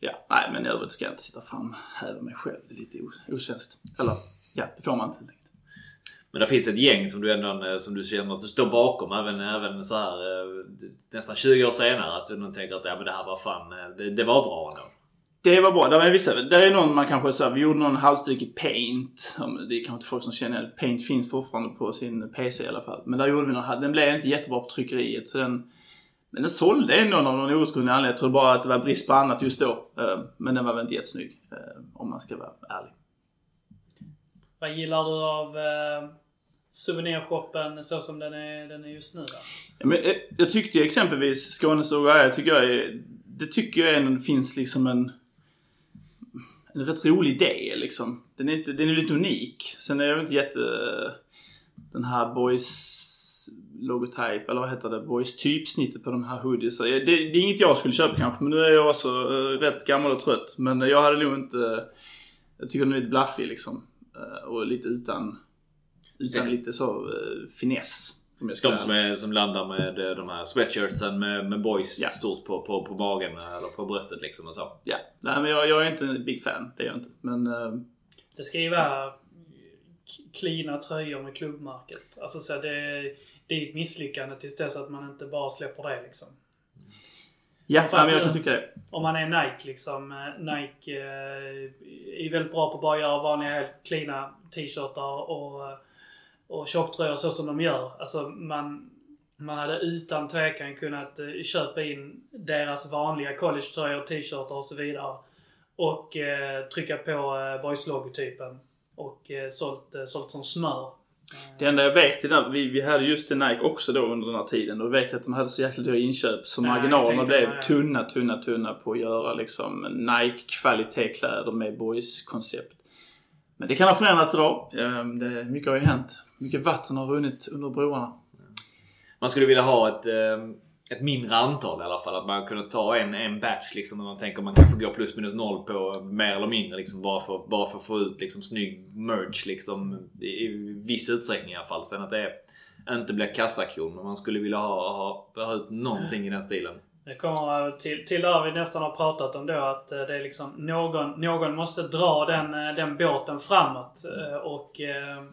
Ja, nej men i övrigt ska jag inte sitta fram häva mig själv. Det är lite osvenskt. Eller, ja, det får man inte helt enkelt. Men det finns ett gäng som du ändå eh, som du känner att du står bakom även, även så här eh, nästan 20 år senare. Att du tänker att ja, men det här var fan, det, det var bra ändå. Det var bra. Det var vissa, där är någon man kanske sa, vi gjorde någon halsduk i Paint. Det är kanske inte folk som känner det. Paint finns fortfarande på sin PC i alla fall. Men där gjorde vi någon, den blev inte jättebra på tryckeriet så den men den sålde ändå av någon outgrundlig anledning. Jag tror bara att det var brist på annat just då. Eh, Men den var väl inte jättesnygg. eh, Om man ska vara ärlig. Vad gillar du av eh, souvenirshoppen så som den är, den är just nu då? Ja, men, jag tyckte ju exempelvis Skånes Ogaia tycker jag är, det tycker jag ändå finns liksom en, en rätt rolig idé liksom. Den är, inte, den är lite unik. Sen är jag inte jätte, den här boys logotyp, eller vad heter det, boys typsnittet på de här hoodies. Det, det är inget jag skulle köpa kanske, men nu är jag också eh, rätt gammal och trött. Men jag hade nog inte, jag tycker den är lite blaffig liksom. Eh, och lite utan, utan lite så uh, finess. Ska De som, är, som landar med eh, de här sweatshirtsen med, med boys Ja. stort på, på, på magen eller på bröstet liksom och så. Ja, nej men jag, jag är inte en big fan. Det är jag inte. Men eh, Det ska ju vara klina tröjor med klubbmärket. Alltså så det, det är ett misslyckande tills dess att man inte bara släpper det liksom. ja, Fan, jag kan tycka det. Om man är Nike liksom. eh, Nike eh, är väldigt bra på att bara göra vanliga helt cleana t-shirtar och, eh, och tjocktröjor så som de gör. Alltså man, man hade utan tvekan kunnat eh, köpa in deras vanliga collegetröjor, t-shirtar och så vidare. Och eh, trycka på eh, Boys-logotypen. Och eh, sålt, eh, sålt som smör. Det enda jag vet är att vi, vi hade just det Nike också då under den här tiden. Och vet jag att de hade så jäkla dyra inköp så Ja, jag marginalerna blev det. tunna, tunna, tunna på att göra liksom Nike kvalitetskläder med boys-koncept. Men det kan ha förändrats idag. Ehm, Det, mycket har ju hänt. Mycket vatten har runnit under broarna. Man skulle vilja ha ett, eh, ett mindre antal i alla fall. Att man kunde ta en, en batch liksom. När man tänker man kan få gå plus minus noll på mer eller mindre liksom. Bara för, bara för att få ut liksom snygg merch liksom. I, I viss utsträckning i alla fall. Sen att det inte blir kassakon. Men man skulle vilja ha, ha, ha ut någonting i den stilen. Det kommer till, till där vi nästan har pratat om då att eh, det är liksom någon, någon måste dra den, eh, den båten framåt. Eh, Och eh,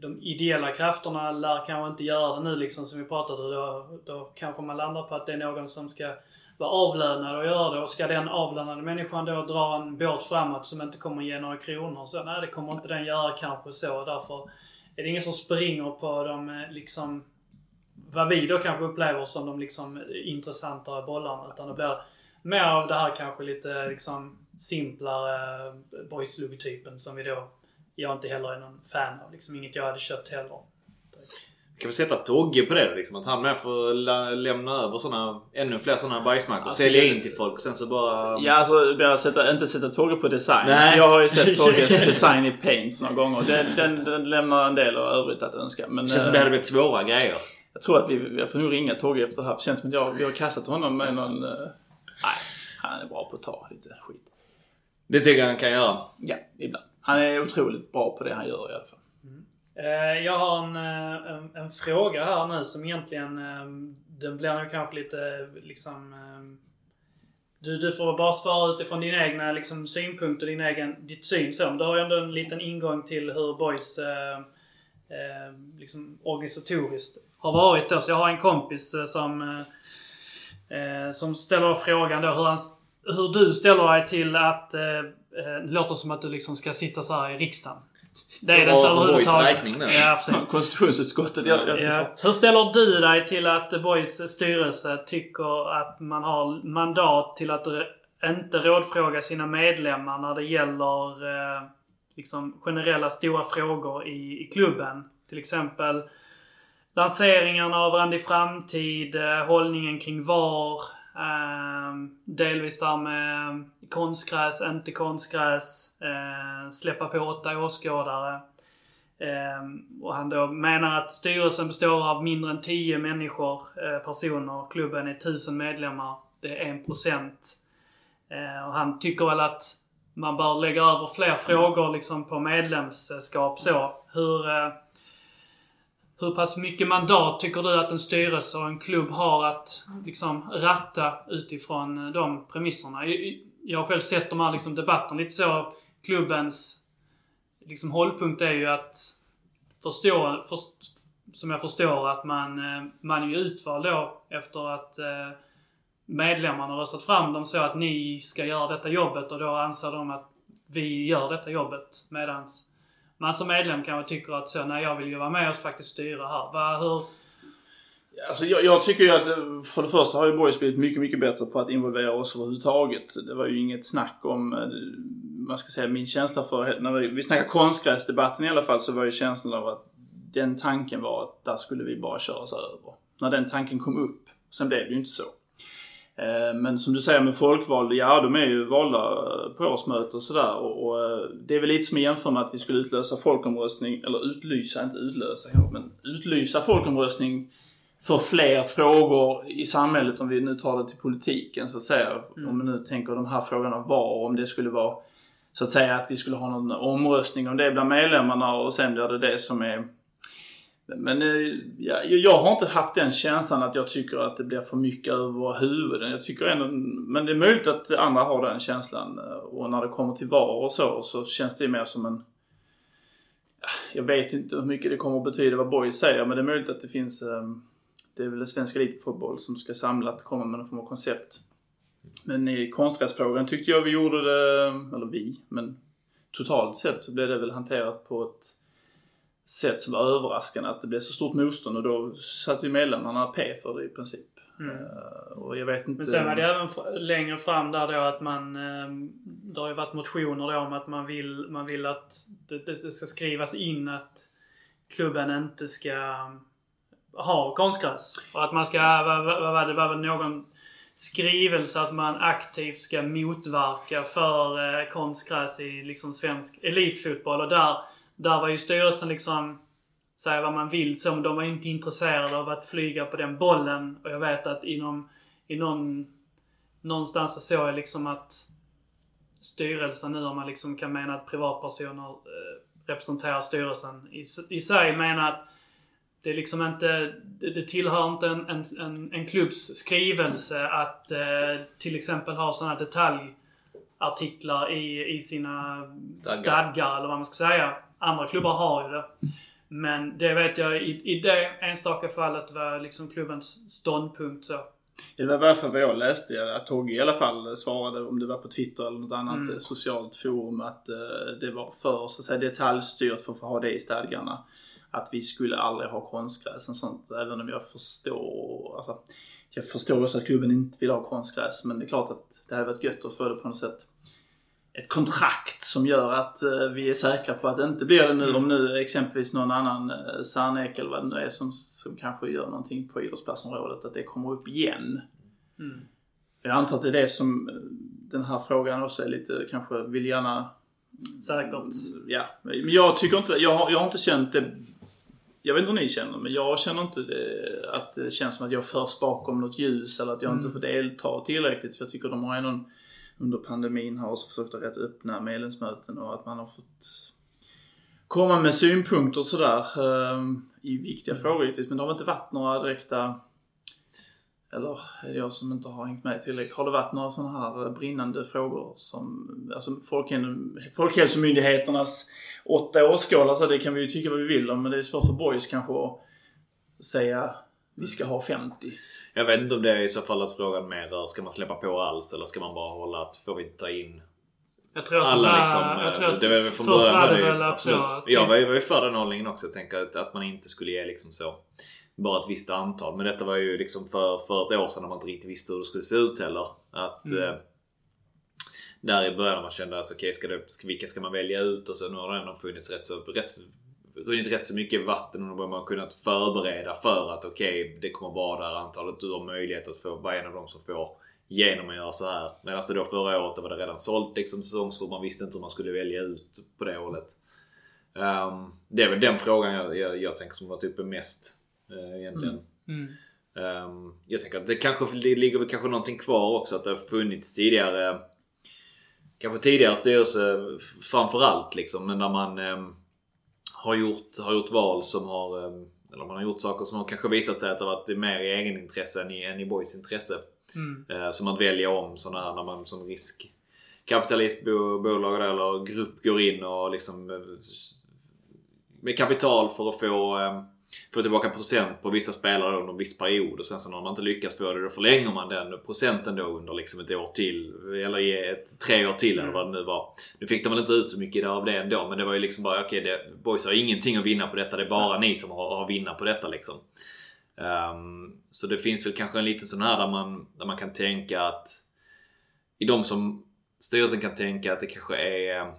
de ideella krafterna lär kanske inte göra det nu liksom som vi pratat om. Då, då kanske man landar på att det är någon som ska vara avlönad och göra det. Och ska den avlönade människan då dra en båt framåt som inte kommer ge några kronor. Så nej, det kommer inte den göra kanske så. Därför är det ingen som springer på de eh, liksom vad vi då kanske upplever som de liksom intressantare bollarna. Utan det blir mer av det här kanske lite liksom simplare boys-logotypen som vi då, jag inte heller är någon fan av. Liksom inget jag hade köpt heller. Kan vi sätta Togge på det liksom? Att han med får lämna över såna, ännu fler sådana bajsmackor. Alltså, sälja in till folk. Sen så bara... Ja, alltså jag sätta, inte sätta Togge på design. Nej. Jag har ju sett Togges design i Paint några gånger. Den, den, den lämnar en del av övrigt att önska. Men, Det känns som eh, det hade blivit svåra grejer. Jag tror att vi, jag får nog ringa Togge efter det här. Det känns som att jag, vi har kastat honom med någon... eh, nej, han är bra på att ta lite skit. Det tycker jag han kan göra. Ja, ibland. Han är otroligt bra på det han gör i alla fall. Mm. Eh, Jag har en, eh, en, en fråga här nu som egentligen, eh, den blir nog kanske lite eh, liksom... eh, Du, du får bara svara utifrån din egna liksom, synpunkter, din egen, ditt syn så. Men Du har ju ändå en liten ingång till hur boys eh, eh, liksom organisatoriskt har varit då. Så jag har en kompis eh, som, eh, eh som ställer frågan då hur, han, hur du ställer dig till att eh, det låter som att du liksom ska sitta så här i riksdagen. Det är det inte överhuvudtaget. Ja, precis. Konstitutionsutskottet, jag, jag, Ja. Hur ställer du dig till att Boys styrelse tycker att man har mandat till att inte rådfråga sina medlemmar när det gäller eh, liksom generella stora frågor i, i klubben? Till exempel lanseringarna av Randy Framtid, eh, hållningen kring VAR, eh, delvis där med konstgräs, inte konstgräs, eh, släppa på åtta åskådare. Eh, och han då menar att styrelsen består av mindre än 10 människor, eh, personer. Klubben är 1000 medlemmar. Det är 1%. Eh, och han tycker väl att man bör lägga över fler frågor liksom på medlemskap så. Hur, eh, hur pass mycket mandat tycker du att en styrelse och en klubb har att liksom ratta utifrån de premisserna? Jag- har själv sett de här liksom debatterna lite så. Klubbens liksom hållpunkt är ju att förstå, för, som jag förstår att man, eh, man är ju utvald då efter att eh, medlemmarna har röstat fram dem så att ni ska göra detta jobbet och då anser de att vi gör detta jobbet medans man som medlem kanske tycker att så, nej jag vill ju vara med och faktiskt styra här. Va, hur, Alltså jag, jag tycker ju att för det första har ju Boys blivit mycket, mycket bättre på att involvera oss överhuvudtaget. Det var ju inget snack om, eh, man ska säga min känsla för, när vi, vi snackar konstgräsdebatten i alla fall så var ju känslan av att den tanken var att där skulle vi bara köras över. När den tanken kom upp. Sen blev det ju inte så. Eh, men som du säger med folkvalda, ja de är ju valda eh, på årsmöte och sådär. Och, och det är väl lite som att jämföra med att vi skulle utlösa folkomröstning, eller utlysa, inte utlösa, men utlysa folkomröstning för fler frågor i samhället om vi nu tar det till politiken så att säga. Om vi nu tänker de här frågorna var, om det skulle vara så att säga att vi skulle ha någon omröstning om det bland medlemmarna och sen blir det det som är Men eh, ja, jag har inte haft den känslan att jag tycker att det blir för mycket över våra huvuden. Jag tycker ändå, men det är möjligt att andra har den känslan. Eh, Och när det kommer till VAR och så, så känns det mer som en... Ja, Jag vet inte hur mycket det kommer att betyda vad Boys säger, men det är möjligt att det finns... eh, Det är väl svenska elitfotboll som ska samlat komma med någon form av koncept. Men i konstgräsfrågan tyckte jag vi gjorde det, eller vi, men totalt sett så blev det väl hanterat på ett sätt som var överraskande att det blev så stort motstånd och då satt ju medlemmarna P för det i princip. Mm. Eh, och jag vet inte... Men sen var det även längre fram där då att man... Eh, det har ju varit motioner då om att man vill, man vill att det, det ska skrivas in att klubben inte ska har konstgräs. Och att man ska... Vad, vad, vad var det? var väl någon skrivelse att man aktivt ska motverka för eh, konstgräs i liksom svensk elitfotboll. Och där, där var ju styrelsen liksom säga vad man vill så, men de var inte intresserade av att flyga på den bollen. Och jag vet att inom, i någon, någonstans så såg jag liksom att styrelsen nu, om man liksom kan mena att privatpersoner eh, representerar styrelsen i, i sig, menar att det är liksom inte, det, det tillhör inte en, en, en, en klubbs skrivelse att eh, till exempel ha sådana detaljartiklar i, i sina Stadgar. stadgar. eller vad man ska säga. Andra klubbar har ju det. Men det vet jag i, i det enstaka fallet var liksom klubbens ståndpunkt så. Det var varför vad jag läste, att Togge i alla fall svarade, om det var på Twitter eller något annat Mm. socialt forum, att eh, det var för så att säga, detaljstyrt för att få ha det i stadgarna. Att vi skulle aldrig ha konstgräs och sånt, även om jag förstår, alltså, jag förstår också att klubben inte vill ha konstgräs, men det är klart att det hade varit gött att få det på något sätt ett kontrakt som gör att eh, vi är säkra på att det inte blir det nu. Mm. Om nu exempelvis någon annan Sarnek eller vad det nu är som, som kanske gör någonting på idrottsplatsområdet, att det kommer upp igen. Mm. Jag antar att det är det som eh, den här frågan också är lite, kanske vill gärna... Säkert. Ja, men jag tycker inte, jag har, jag har inte känt det jag vet inte hur ni känner, men jag känner inte det, att det känns som att jag förs bakom något ljus eller att jag inte Mm. får delta tillräckligt. För jag tycker de har ändå under pandemin har också försökt att rätt öppna medlemsmöten och att man har fått komma med synpunkter och sådär um, i viktiga frågor givetvis. Men det har inte varit några direkta eller är det jag som inte har hängt med tillräckligt? Har det varit några sådana här brinnande frågor som, alltså folkhäl- Folkhälsomyndigheternas åtta årsskålar, så det kan vi ju tycka vad vi vill om, men det är svårt för boys kanske att säga vi ska ha 50. Jag vet inte om det är i så fall att frågan mer rör, ska man släppa på alls eller ska man bara hålla att får vi inte ta in Jag tror att alla liksom? jag tror eh, att det var väl från början var det ju absolut. Jag var ju var ju för den hållningen också. Jag tänker att, att man inte skulle ge liksom så bara ett visst antal. Men detta var ju liksom för, för ett år sedan när man inte riktigt visste hur det skulle se ut heller. Att Mm. eh, där i början man kände att okej, ska det, ska, vilka ska man välja ut? Och så nu har det ändå funnits rätt så, rätt, runnit rätt så mycket vatten och då har man kunnat förbereda för att okej, det kommer vara det här antalet. Du har möjlighet att få vara en av dem som får genom att göra så här. Medan det då förra året då var det redan sålt liksom säsongskort. Man visste inte hur man skulle välja ut på det hållet. Ehm, det är väl den frågan jag, jag, jag tänker som varit uppe mest uh, egentligen. Mm. Ehm, jag tänker att det kanske det ligger väl kanske någonting kvar också att det har funnits tidigare Kanske tidigare styrelse framförallt liksom men där man ehm, har, gjort, har gjort val som har ehm, eller man har gjort saker som har kanske visat sig att det varit mer i egenintresse än i, än i boys intresse. Mm. Eh, som att välja om sådana här när man som riskkapitalistbolag eller grupp går in och liksom eh, med kapital för att få, eh, få tillbaka procent på vissa spelare under en viss period och sen så när man inte lyckas få det då förlänger man den procenten då under liksom ett år till eller i ett, tre år till eller vad det nu var. Nu fick de väl inte ut så mycket av det ändå men det var ju liksom bara okej okay, boys har ingenting att vinna på detta det är bara ni som har, har vinna på detta liksom. Um, så det finns väl kanske en liten sån här där man, där man kan tänka att i de som styrelsen kan tänka att det kanske är ehm,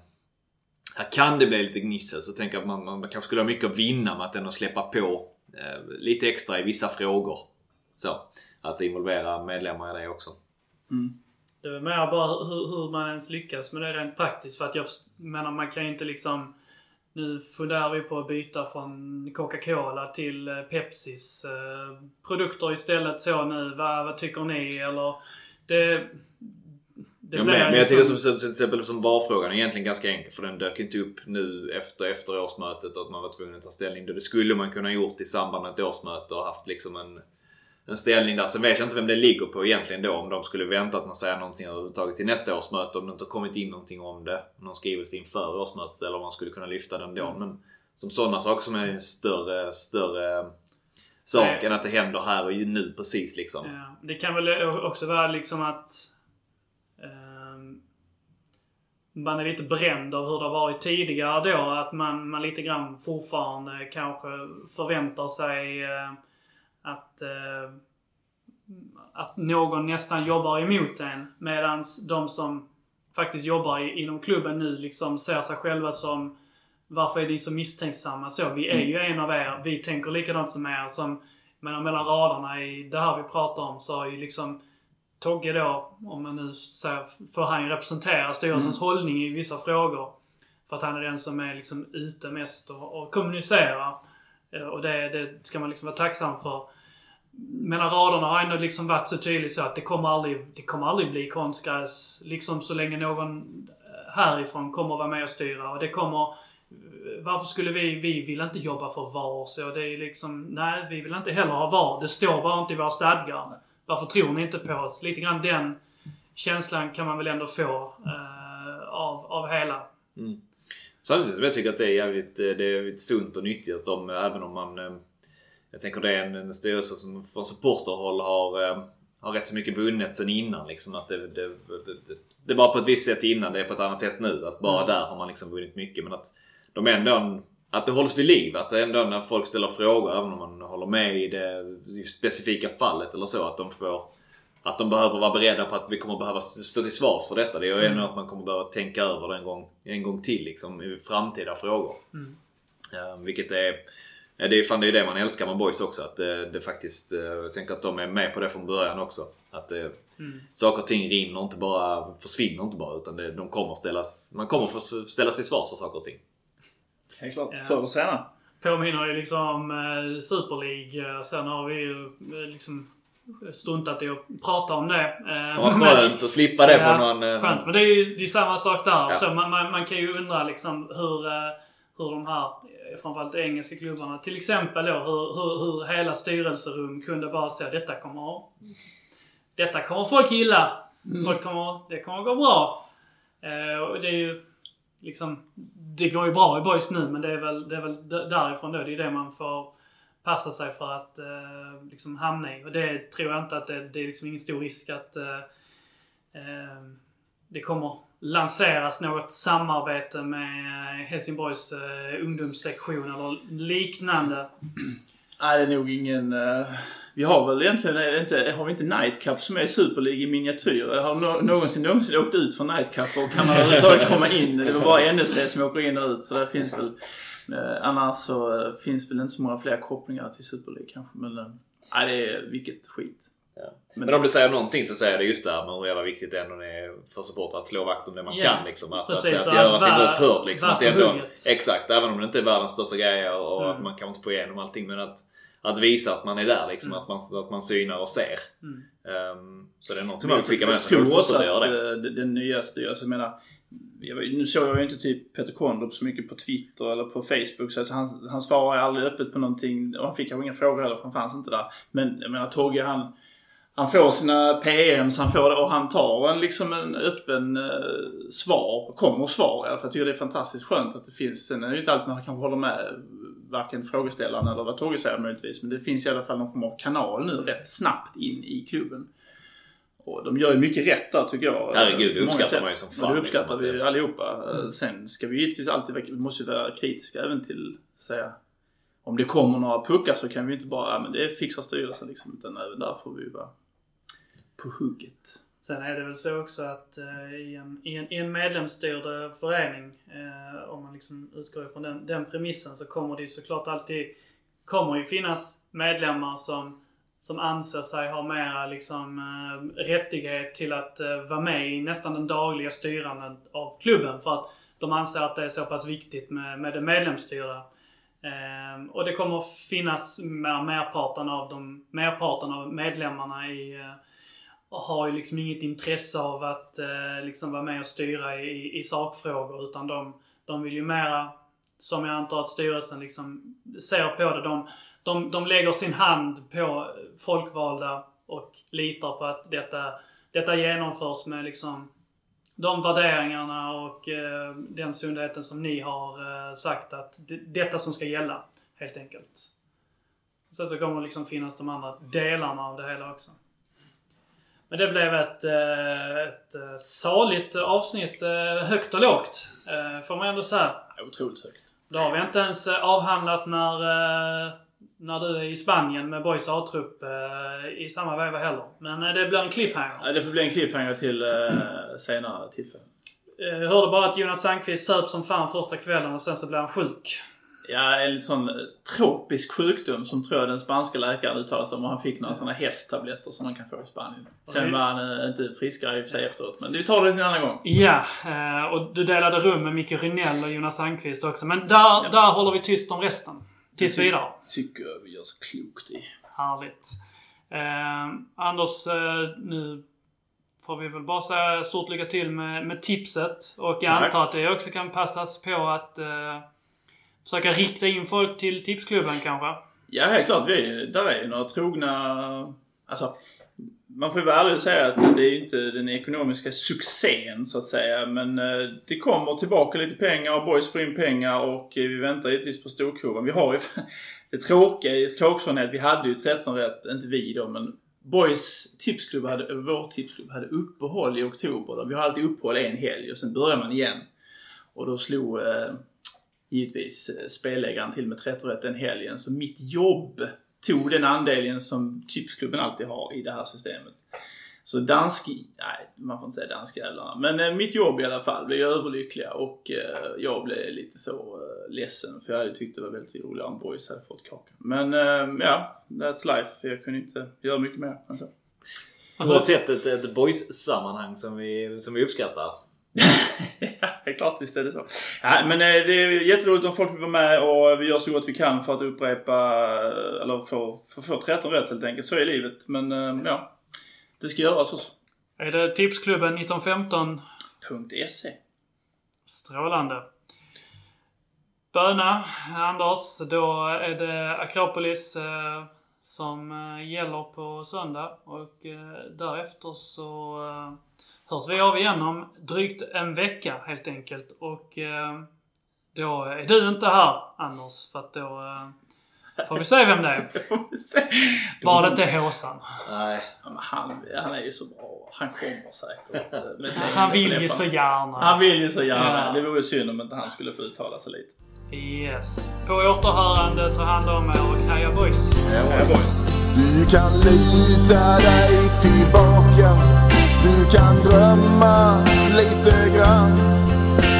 här kan det bli lite gnissel så tänker jag att man, man kanske skulle ha mycket att vinna med att ändå släppa på eh, lite extra i vissa frågor. Så, att involvera medlemmar i det också. Mm. Det är mer bara hur, hur man ens lyckas med det rent praktiskt. För att jag menar, man kan ju inte liksom... Nu funderar vi på att byta från Coca-Cola till eh, Pepsis eh, produkter istället så nu. Vad, vad tycker ni? Eller... Det, blir med, men jag tycker liksom- som, som, till exempel som VAR-frågan är egentligen ganska enkel för den dök inte upp nu efter, efter årsmötet att man var tvungen att ta ställning. Det skulle man kunna gjort i samband med ett årsmöte och haft liksom en, en ställning där. Sen vet jag inte vem det ligger på egentligen då. Om de skulle vänta att man säger någonting överhuvudtaget till nästa årsmöte. Om det inte har kommit in någonting om det. Någon skrivelse inför årsmötet eller om man skulle kunna lyfta den då. Men som sådana saker som är en större, större sak Nej. än att det händer här och ju nu precis liksom. Ja, det kan väl också vara liksom att ehm, man är lite bränd av hur det har varit tidigare då. Att man, man lite grann fortfarande kanske förväntar sig eh, att, eh, att någon nästan jobbar emot en. Medan de som faktiskt jobbar inom klubben nu liksom ser sig själva som varför är ni så misstänksamma så? Vi är ju en av er. Vi tänker likadant som er. Som, men mellan raderna i det här vi pratar om så har ju liksom Togge då, om man nu säger, får han ju representera styrelsens hållning i vissa frågor. För att han är den som är liksom ute mest och, och kommunicerar. Eh, Och det, det ska man liksom vara tacksam för. Mellan raderna har ändå liksom varit så tydligt så att det kommer aldrig, det kommer aldrig bli konstgräs. Liksom så länge någon eh, härifrån kommer vara med och styra. Och det kommer... Varför skulle vi... Vi vill inte jobba för VAR. Så det är liksom... Nej, vi vill inte heller ha VAR. Det står bara inte i våra stadgar. Varför tror ni inte på oss? Lite grann den känslan kan man väl ändå få eh, av, av hela. Samtidigt som jag tycker att det är jävligt, eh, det är jävligt sunt och nyttigt att de, även om man... eh, Jag tänker det är en, en styrelse som från supporterhåll har, eh, har rätt så mycket vunnet sen innan. Liksom, att det, det, det, det var på ett visst sätt innan, det är på ett annat sätt nu. Att bara Mm. där har man liksom vunnit mycket. Men att de ändå... Att det hålls vid liv. Att ändå när folk ställer frågor, även om man håller med i det specifika fallet eller så, att de får... Att de behöver vara beredda på att vi kommer behöva stå till svars för detta. Det är ju ändå att man kommer behöva tänka över det en gång, en gång till liksom, i framtida frågor. Mm. Eh, vilket är... Det är fan det, är det man älskar med boys också. Att det, det faktiskt... eh, Jag tänker att de är med på det från början också. Att det, Mm. saker och ting rinner inte bara, försvinner inte bara. Utan det, de kommer ställas, man kommer få ställas till svars för saker och ting. Helt klart. Ja. Förr eller senare. Påminner ju liksom om eh, Super League. Eh, Sen har vi ju eh, liksom struntat i att prata om det. Eh, Det var men- skönt att slippa det Ja, från någon... eh, Skönt. Men det är ju det är samma sak där. Ja. Så man, man, man kan ju undra liksom hur, eh, hur de här, framförallt engelska klubbarna, till exempel då hur, hur, hur hela styrelserum kunde bara säga detta kommer detta kommer folk gilla. Folk kommer, det kommer gå bra. Eh, och det är ju liksom, det går ju bra i boys nu men det är väl, det är väl därifrån då. Det är det man får passa sig för att eh, liksom hamna i. Och det tror jag inte att det, det är liksom ingen stor risk att eh, eh, det kommer lanseras något samarbete med eh, Helsingborgs eh, ungdomssektion eller liknande. Nej, det är nog ingen... Eh, eh, vi har väl egentligen är det inte, har vi inte Nightcup som är Super League i miniatyr? Har no, någonsin, någonsin åkt ut från Nightcup och kan man överhuvudtaget komma in? Det är väl bara NSD som åker in och ut så det finns väl... Eh, annars så eh, finns väl inte så många fler kopplingar till Super League kanske men... Eh, nej, det är vilket skit. Ja. Men- Men om du säger någonting så säger det just det här med hur jävla viktigt det ändå är för supportrar att slå vakt om det man Ja, kan. Liksom. Att, precis. att, att Att göra sin röst hörd. Liksom. Att ändå, exakt, även om det inte är världens största grejer och Mm. att man kanske inte får igenom allting. Men att, att visa att man är där. Liksom. Mm. Att, man, att man synar och ser. Mm. Ehm, så det är någonting man vill skicka med jag sig. Man tror också att göra det. eh, den nya styrelsen, jag menar, jag, vet- nu såg jag ju inte typ Peter Kondrup så mycket på Twitter eller på Facebook så alltså han, han svarar ju aldrig öppet på någonting och han fick kanske inga frågor heller för han fanns inte där. Men jag menar Togge han, han får sina PMs, han får det och han tar en liksom en öppen eh, svar, kommer svar i alla fall. Jag tycker det är fantastiskt skönt att det finns, sen är det ju inte alltid man kanske håller med varken frågeställaren eller vad Togge säger möjligtvis. Men det finns i alla fall någon form av kanal nu rätt snabbt in i klubben. Och de gör ju mycket rätt där tycker jag. Herregud, det uppskattar sätt. man ju som fan, Det uppskattar liksom, vi det- allihopa. Mm. Eh, Sen ska vi givetvis alltid vi måste ju vara kritiska även till, säga, om det kommer några puckar så kan vi inte bara, ja men det fixar styrelsen liksom. Utan även där får vi vara på hugget. Sen är det väl så också att eh, i, en, i, en, i en medlemsstyrd eh, förening, eh, om man liksom utgår ifrån den, den premissen, så kommer det ju såklart alltid kommer ju finnas medlemmar som, som anser sig ha mera liksom, eh, rättighet till att eh, vara med i nästan den dagliga styrandet av klubben. För att de anser att det är så pass viktigt med, med det medlemsstyrda. Eh, och det kommer finnas mer merparten av, de, merparten av medlemmarna i, har ju liksom inget intresse av att eh, liksom vara med och styra i, i sakfrågor utan de, de vill ju mera, som jag antar att styrelsen liksom ser på det, de, de, de lägger sin hand på folkvalda och litar på att detta, detta genomförs med liksom de värderingarna och eh, den sundheten som ni har eh, sagt att det, detta som ska gälla. Helt enkelt. Sen så kommer det liksom finnas de andra delarna av det hela också. Men det blev ett, eh, ett eh, saligt avsnitt. eh, Högt och lågt. Får man ändå säga. Otroligt högt. Det har vi inte ens avhandlat när, när du är i Spanien med Boys A-trupp i samma veva heller. Men det blir en cliffhanger. Ja, Det får bli en cliffhanger till senare tillfälle. Jag hörde bara att Jonas Sandqvist söp som fan första kvällen och sen så blev han sjuk. Ja, en sån eh, tropisk sjukdom som tror jag den spanska läkaren uttalade sig om och han fick några såna hästtabletter som man kan få i Spanien. Sen var han eh, inte friskare i och för sig efteråt, men vi tar det till en annan gång. Ja, eh, och du delade rum med Micke Rynell och Jonas Sandqvist också. Men där, där håller vi tyst om resten. Tills vidare. Tycker jag vi gör så klokt i. Härligt. Eh, Anders, nu får vi väl bara säga stort lycka till med, med tipset. Och jag Tack. antar att det också kan passas på att eh, försöka rikta in folk till tipsklubben kanske. Ja, helt klart. Vi, där är ju några trogna... Alltså, man får ju vara ärlig och säga att det är ju inte den ekonomiska succén så att säga. Men eh, det kommer tillbaka lite pengar och boys får in pengar och eh, vi väntar givetvis på storkurvan. Vi har ju... Det tråkiga i Kråksån är att vi hade ju 13 rätt, inte vi då men Boys tipsklubb hade, vår tipsklubb hade uppehåll i oktober. Vi har alltid uppehåll en helg och sen börjar man igen. Och då slog eh, givetvis eh, spelägaren till med 13 rätt den helgen. Så mitt jobb tog den andelen som tipsklubben alltid har i det här systemet. Så dansk, nej man får inte säga danskjävlarna. Men eh, mitt jobb i alla fall blev överlyckliga och eh, jag blev lite så eh, ledsen för jag hade tyckt det var väldigt roligare om boys hade fått kakan. Men eh, ja, that's life. Jag kunde inte göra mycket mer än så. Oavsett ett, ett boys-sammanhang som vi, som vi uppskattar ja, det är klart visst är det så. Ja, men eh, det är jätteroligt om folk vill vara med och vi gör så gott vi kan för att upprepa eh, eller få, få 13 rätt helt enkelt. Så är livet. Men eh, ja, det ska göras också. Är det tipsklubben 1915? .se Strålande. Böna, Anders. Då är det Akropolis eh, som gäller på söndag. Och eh, därefter så eh, hörs vi av igen om drygt en vecka helt enkelt. Och eh, då är du inte här Anders. För att då eh, får vi se vem det är. Var det inte Håsan? Nej. Men han, han är ju så bra. Han kommer säkert. eh, Han vill ju så gärna. Han vill ju så gärna. Ja. Det vore synd om inte han skulle få uttala sig lite. Yes. På återhörande, ta hand om er och heja boys! Ja, boys. Du kan lita dig tillbaka du kan drömma lite grann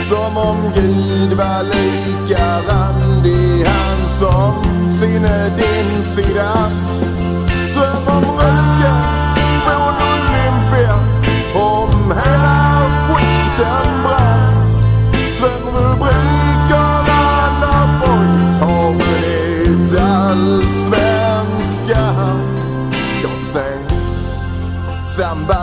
Som om Gud var lika randig. Han som sinne din sida. Dröm om röken från Olympia Om hela skiten brann. Dröm rubrikerna när boys har vunnit allsvenskan? Jag säger samba.